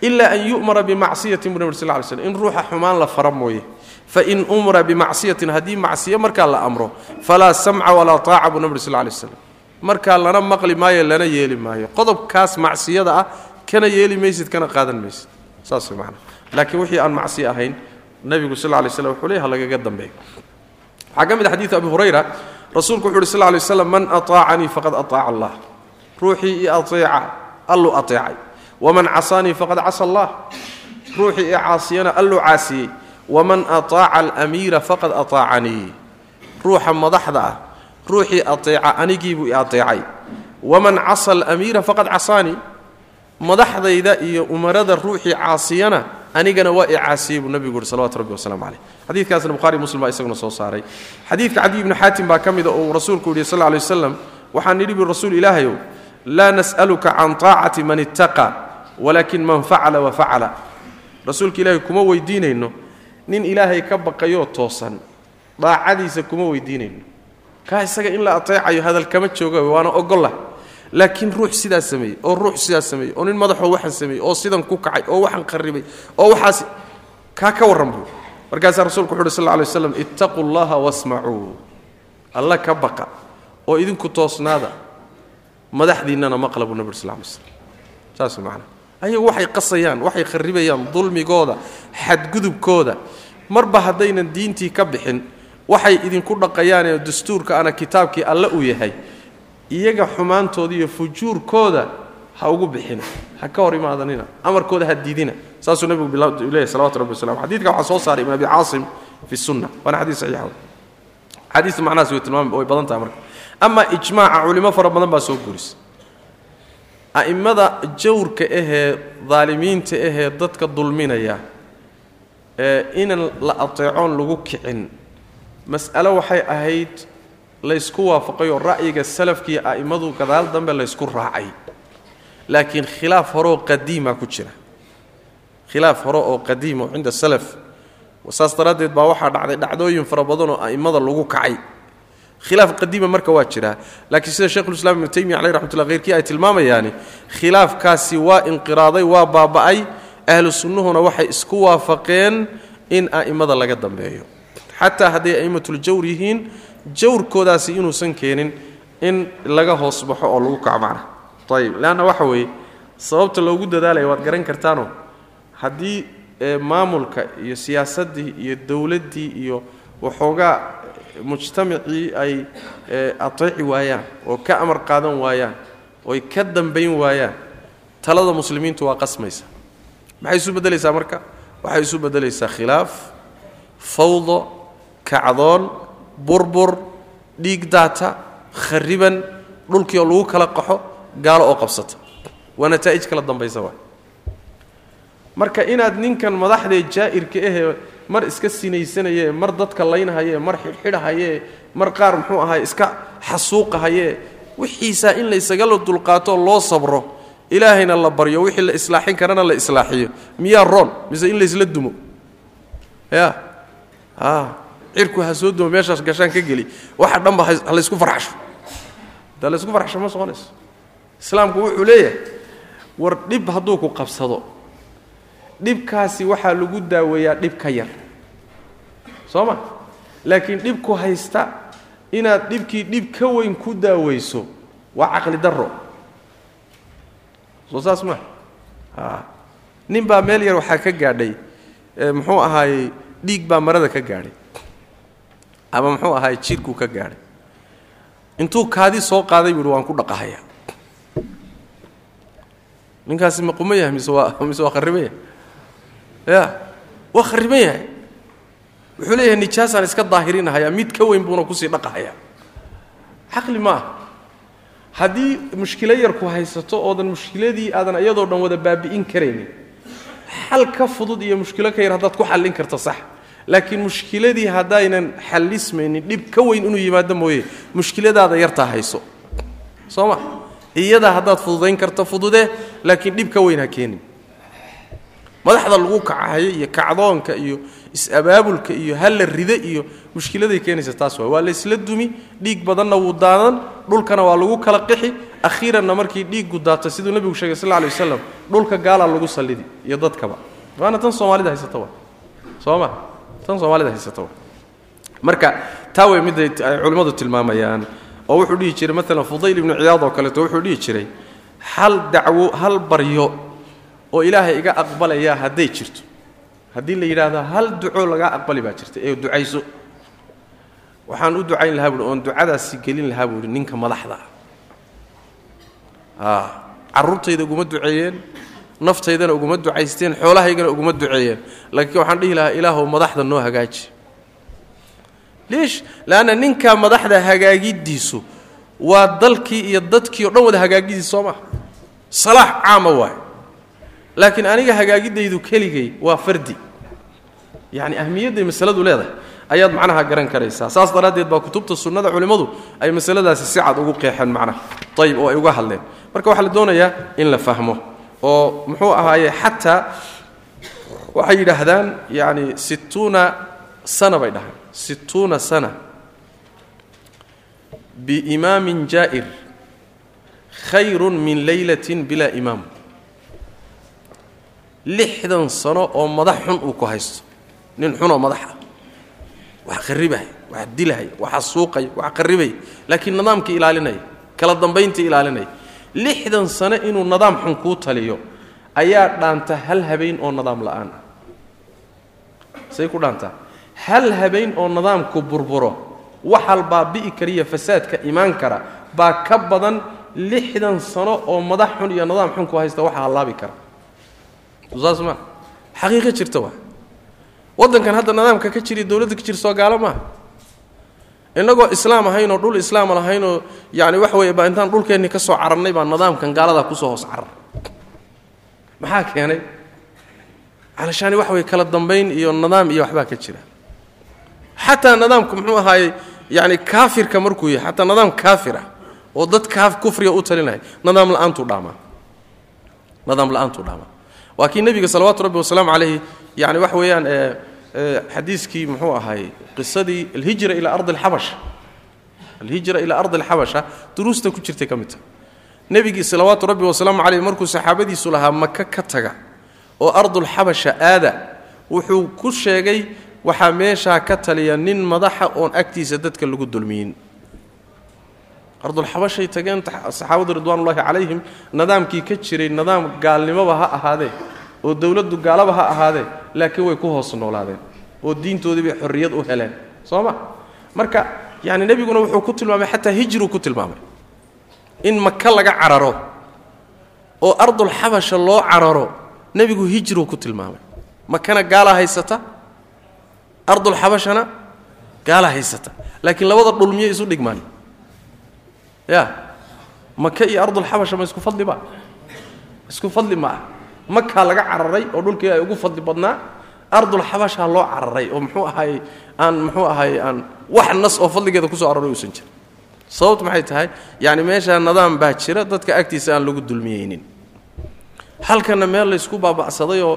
ilaa an yu'mara bimacsiyatin bu nab sl ly slm in ruuxa xumaan la fara mooye. Fain umira bimacsiyatin haddii macsiyo markaa la amro falaa samca walaa taaca buu nabri sl lay slam markaa lana maqli maayo lana yeeli maayo. Qodobkaas macsiyada ah kana yeeli maysid kana qaadan maysid. Saas man laakiin wixii aan macsiyo ahayn nebigu sal lay slm wuxuu leeyaha lagaga dambeeyo. Waxaa ka mid a xadiidu abi hurayra rasuulku wuxu uhi sl lay slam man aطaacanii faqad aطaaca allah ruuxii i aeeca alluu aeecay waman casaanii faqad casa allah ruuxii i caasiyana alluu caasiyey waman aطaaca alamiira faqad aطaacanii ruuxa madaxda ah ruuxii aeeca anigiibuu i aeecay waman casa alamiira faqad casaanii madaxdayda iyo umarada ruuxii caasiyana anigana waa i caasiyey buu nebigu uhi salawatu rabbi waslamu caleyh xadiidkaasna buhari muslim baa isaguna soo saaray. Xadiidka cadiy ibnu xaatim baa ka mida uu rasuulku yihi sal lay waslam waxaan nidhi bu rasuul ilaahayow laa nas'aluka can taacati man ittaqa walaakin man facala wa facala. Rasuulka ilaahay kuma weydiinayno nin ilaahay ka baqayoo toosan daacadiisa kuma weydiinayno. Kaa isaga in la ateecayo hadal kama jooga waana ogolah laakiin ruux sidaas sameeyey oo ruux sidaas sameeyey oo nin madaxoo waxaan sameeyey oo sidan ku kacay oo waxaan qarribay oo waxaas kaa ka warran buu. Markaasaa rasuulku wuxu uhi sal lla waslam ittaquu llaha wasmacuu. Alla ka baqa oo idinku toosnaada madaxdiinnana maqla buu nabig sal lay slam saas macana ayagu waxay qasayaan waxay kharribayaan dulmigooda xadgudubkooda. Marba haddaynan diintii ka bixin waxay idinku dhaqayaanee dastuurka ana kitaabkii alle uu yahay iyaga xumaantooda iyo fujuurkooda ha ugu bixina. Ha ka hor imaadanina. Amarkooda ha diidina. Saasuu nebigu leeyahy salawatu rabbi waslam xadidka waxaa soo saaray ibn abi caasim fi sunna. Waana xadiis saxiixa xadiista macnahaas way tilmaam way badan tahay marka. Ama ijmaaca culimo fara badan baa soo guurisa a'immada jawrka ahee daalimiinta ahee dadka dulminaya ee inan la ateecoon lagu kicin mas'alo waxay ahayd laysku waafaqay oo ra'yiga salafkiiyo a'immadu gadaal dambe laysku raacay. Laakiin khilaaf horeoo qadiima ku jira. Khilaaf hore oo qadiimo cinda salaf. Saas daraaddeed baa waxaa dhacday dhacdooyin fara badan oo a'immada lagu kacay. Khilaaf qadiima marka waa jiraa laakiin sida shekhulislaam ibnu taymiya caleyh raxmatullah kheyrkii ay tilmaamayaani khilaafkaasi waa inqiraaday waa baaba'ay. Ahlu sunnuhuna waxay isku waafaqeen in a'immada laga dambeeyo. Xataa hadday a'immatul-jawr yihiin jawrkoodaasi inuusan keenin in laga hoos baxo oo lagu kaco macna ayib leanna waxa weeye sababta loogu dadaalaya waad garan kartaano haddii maamulka iyo siyaasaddii iyo dowladdii iyo waxoogaa mujtamacii ay ateeci waayaan oo ka amar qaadan waayaan ooy ka dambayn waayaan talada muslimiintu waa qasmaysa. Maxay isu beddelaysaa marka? Waxay isu beddelaysaa khilaaf fawdo kacdoon burbur dhiig daata khariban dhulkii oo lagu kala qaxo gaalo oo qabsata waa nataa'ij kala dambaysa waa. Marka inaad ninkan madaxdee jaa'irka ahee mar iska sinaysanayee mar dadka laynahayee mar xidhxidhahayee mar qaar muxuu ahay iska xasuuqahayee wixiisaa in la isagala dulqaato loo sabro. Ilaahayna la baryo wixii la islaaxin karana la islaaxiyo. Miyaa roon mise in laysla dumo. Ya cirku ha soo dumo meeshaas gashaan ka geli. Waxa dhanba ha laysku farxasho haddaa laysku farxasho ma soconayso islaamku wuxuu leeyahay war dhib hadduu ku qabsado dhibkaasi waxaa lagu daaweeyaa dhib ka yar. Soo ma? Laakiin dhibku haysta inaad dhibkii dhib ka weyn ku daaweyso waa caqli darro. Soo saas maa a nin baa meel yar waxaa ka gaadhay muxuu ahaayey dhiig baa marada ka gaadhay ama muxuu ahaayey jidhkuu ka gaadhay. Intuu kaadi soo qaaday buu waan ku dhaqahayaa. Ninkaasi ma quma yahay mise waa mise waa kharriban yahay ya waa kharriban yahay wuxuu leeyahay nijaasaan iska daahirinahayaa mid ka weyn buuna ku sii dhaqahayaa. Caqli ma aha. Haddii mushkilo yarku haysato oodan mushkiladii aadan iyadoo dhan wada baabi'in karaynin xal ka fudud iyo mushkilo ka yar haddaad ku xallin karto sax laakiin mushkiladii haddaynan xallismaynin dhib ka weyn inuu yimaado mooye mushkiladaada yartaa hayso. Soo ma? Iyadaa haddaad fududayn karto fududee laakiin dhib ka weyn ha keenin. Madaxda lagu kacahayo iyo kacdoonka iyo is-abaabulka iyo halla ride iyo mushkiladay keenaysa taas waay. Waa laysla dumi dhiig badanna wuu daadan dhulkana waa lagu kala qixi akhiiranna markii dhiiggu daatay siduu nebigu sheegay sal lla lay waslam dhulka gaalaa lagu sallidi iyo dadkaba. Waana tan soomaalida haysata wa soo ma tan soomaalida haysata marka taa way midday ay culimmadu tilmaamayaan oo wuxuu dhihi jiray maalan fudayl ibnu ciyaad oo kaleeto wuxuu dhihi jiray hal dacwo hal baryo oo ilaahay iga aqbalayaa hadday jirto. Haddii la yidhaahdo hal duco lagaa aqbali baa jirta ee ducayso. Waxaan u ducayn lahaa buui oon ducadaasi gelin lahaa buuhi ninka madaxda ah. Carruurtayda uguma duceeyeen naftaydana uguma ducaysteen xoolahaygana uguma duceeyeen. Laakiin waxaan dhihi lahaa ilaahow madaxda noo hagaaji. Liish leanna ninka madaxda hagaagiddiisu waa dalkii iyo dadkii o dhan wada hagaagidiis soo maha salaax caama waay laakiin aniga hagaagidaydu keligay waa fardi. Yacni ahmiyadday masaladu leedahay ayaad macnaha garan karaysaa. Saas daraaddeed baa kutubta sunnada culimmadu ay masaladaasi si cad ugu qeexeen macnaha. Ayib oo ay uga hadleen. Marka waxaa la doonayaa in la fahmo oo muxuu ahaaye xataa waxay yidhaahdaan yacni situuna sana bay dhahaan. Situuna sana biimaamin jaa'ir khayrun min laylatin bilaa imaam. Lixdan sano oo madax xun uu ku haysto. Nin xunoo madax ah. Wax qarribahay wax dilahay wax xasuuqay wax qarribay laakiin nidaamkii ilaalinaya kala dambayntii ilaalinaya lixdan sano inuu nidaam xun kuu taliyo ayaa dhaanta hal habeen oo nidaam la'aan. Ah say ku dhaantaa hal habeen oo nidaamku burburo waxal baabi'i kariya fasaadka imaan kara baa ka badan lixdan sano oo madax xun iyo nidaam xun ku haysta waxa hallaabi kara. Saas maa xaqiiqo jirta waa. Waddankan hadda nidaamka ka jiri dowladda ka jir soo gaalo maaha innagoo islaam ahaynoo dhul islaama lahaynoo yani waxa weeye baa intaan dhulkeennii ka cararnay baa nidaamkan gaaladaa ku soo hoos carar. Maxaa keenay? Calashaani waxa weye kala dambayn iyo nidaam iyo waxbaa ka jira. Xataa nidaamku muxuu ahaayey yani kaafirka markuu yahay xataa nidaam kaafir ah oo dad kaa kufriga u talinaya nidaam la'aantuu dhaamaa nidaam la'aantuu dhaamaa waa kii nebiga salawaatu rabbi wasalaamu calayhi yani waxa weeyaan xadiiskii muxuu ahaayey qisadii alhijra ilaa ardi alxabasha alhijra ilaa ardi alxabasha duruusta ku jirtay ka mid tahay nebigii salawaatu rabbi wasalaamu calayh markuu saxaabadiisu lahaa maka ka taga oo ardulxabasha aada wuxuu ku sheegay waxaa meeshaa ka taliya nin madaxa oon agtiisa dadka lagu dulmiyin. Ardulxabashay tageen saxaabadu ridwaanullaahi calayhim nidaamkii ka jiray nidaam gaalnimoba ha ahaadee oo dowladdu gaalaba ha ahaadee laakiin way ku hoos noolaadeen oo diintoodii bay xorriyad u heleen. Soo ma? Marka yani nebiguna wuxuu ku tilmaamay xataa hijruu ku tilmaamay. In maka laga cararo oo ardulxabasha loo cararo nebigu hijruu ku tilmaamay. Makana gaalaa haysata? Ardulxabashana gaalaa haysata. Laakiin labada dhul miyay isu dhigmaan? Ya maka iyo ardulxabasha ma isku fadli ba isku fadli ma ah makaa laga cararay oo dhulkii ay ugu fadli badnaa ardulxabashaa loo cararay oo muxuu ahaay aan muxuu ahaay aan wax nas oo fadligeeda ku soo aroray uusan jirin. Sababtu maxay tahay? Yacni meeshaa nidaam baa jira dadka agtiisa aan lagu dulmiyeynin. Halkana meel laysku baaba'saday oo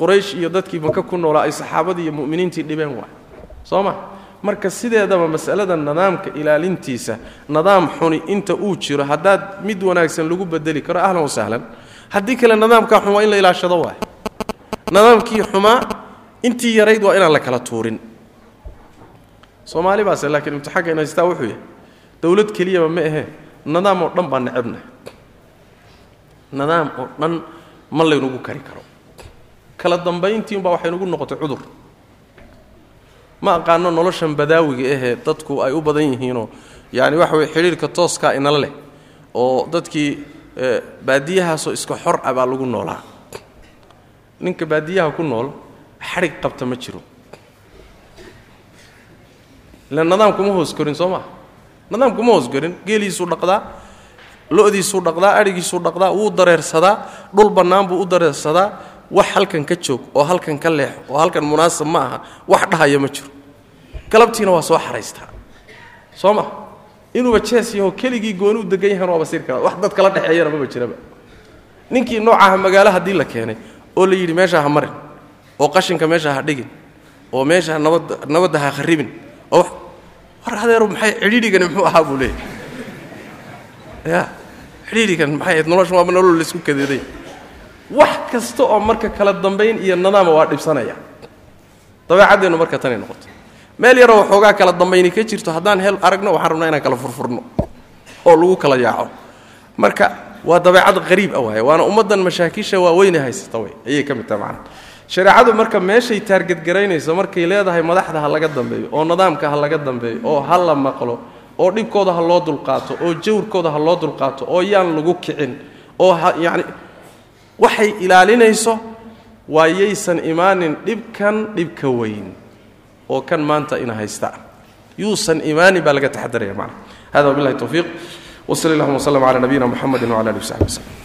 quraysh iyo dadkii maka ku noolaa ay saxaabadii iyo mu'miniintii dhibeen waay. Soo ma? Marka sideedaba masalada nidaamka ilaalintiisa nidaam xuni inta uu jiro haddaad mid wanaagsan lagu bedeli karo ahlan wasahlan haddii kale nidaamkaa xun waa in la ilaashado waay. Nidaamkii xumaa intii yarayd waa inaan la kala tuurin. Soomaali baase laakiin imtixaanka inaystaa wuxuu yahay dowlad keliyaba ma ahee nidaam oo dhan baa necabna nidaam oo dhan ma laynugu kari karo. Kala dambayntii umbaa waxay noqotay cudur. Ma aqaano noloshan badaawiga ahee dadku ay u badan yihiinoo yaani waxa weye xidhiirka tooskaa inala leh oo dadkii baadiyahaasoo iska xor ah baa lagu noolaa. Ninka baadiyaha ku nool xadhig qabta ma jiro. Ila nidaamkuma hoos korin soo maa nidaamkuma hoos korin. Geeliisuu dhaqdaa lo-diisuu dhaqdaa adhigiisuu dhaqdaa wuu dareersadaa dhul bannaan buu u dareersadaa wax halkan ka joog oo halkan ka leex oo halkan munaasab ma aha wax dhahaya ma jiro. Galabtiina waa soo xaraystaa soo ma inuuba jees yaho keligii gooni u degan yahan waaba sir kala wax dad kala dhexeeyana maba jiraba. Ninkii noocaha magaalo haddii la keenay oo la yidhi meesha ha marin oo qashinka meesha ha dhigin oo meesha nabadda nabadda ha kharibin oo war adeeru maxay cidhiidhigani muxuu ahaa? buu leeyahy ya cidhiidhigan maxay ahayd? Noloshan waaba nolol laysku kadeeday. Wax kasta oo marka kala dambayn iyo nidaama waa dhibsanaya. Dabeecaddeennu marka tanay noqoto meel yaroo waxoogaa kala dambayni ka jirto haddaan hel aragno waxaan rabnaa inaan kala furfurno oo lagu kala yaaco. Marka waa dabeecad qariib ah waay waana ummaddan mashaakisha waaweyne haysata way. Ayay ka mid tahay macana shareecadu marka meeshay taargedgaraynayso markay leedahay madaxda ha laga dambeeyo oo nidaamka ha laga dambeeyo oo ha la maqlo oo dhibkooda ha loo dulqaato oo jawrkooda ha loo dulqaato oo yaan lagu kicin oo ha waxay ilaalinayso waa yaysan imaanin dhibkan dhibka weyn oo kan maanta ina haysta. Yuusan imaani baa laga taxadaraya macna. Hada wabillahi tawfiiq. Wasal allahuma wslam cala nabiyina muxamedi wcala alihi w saxbi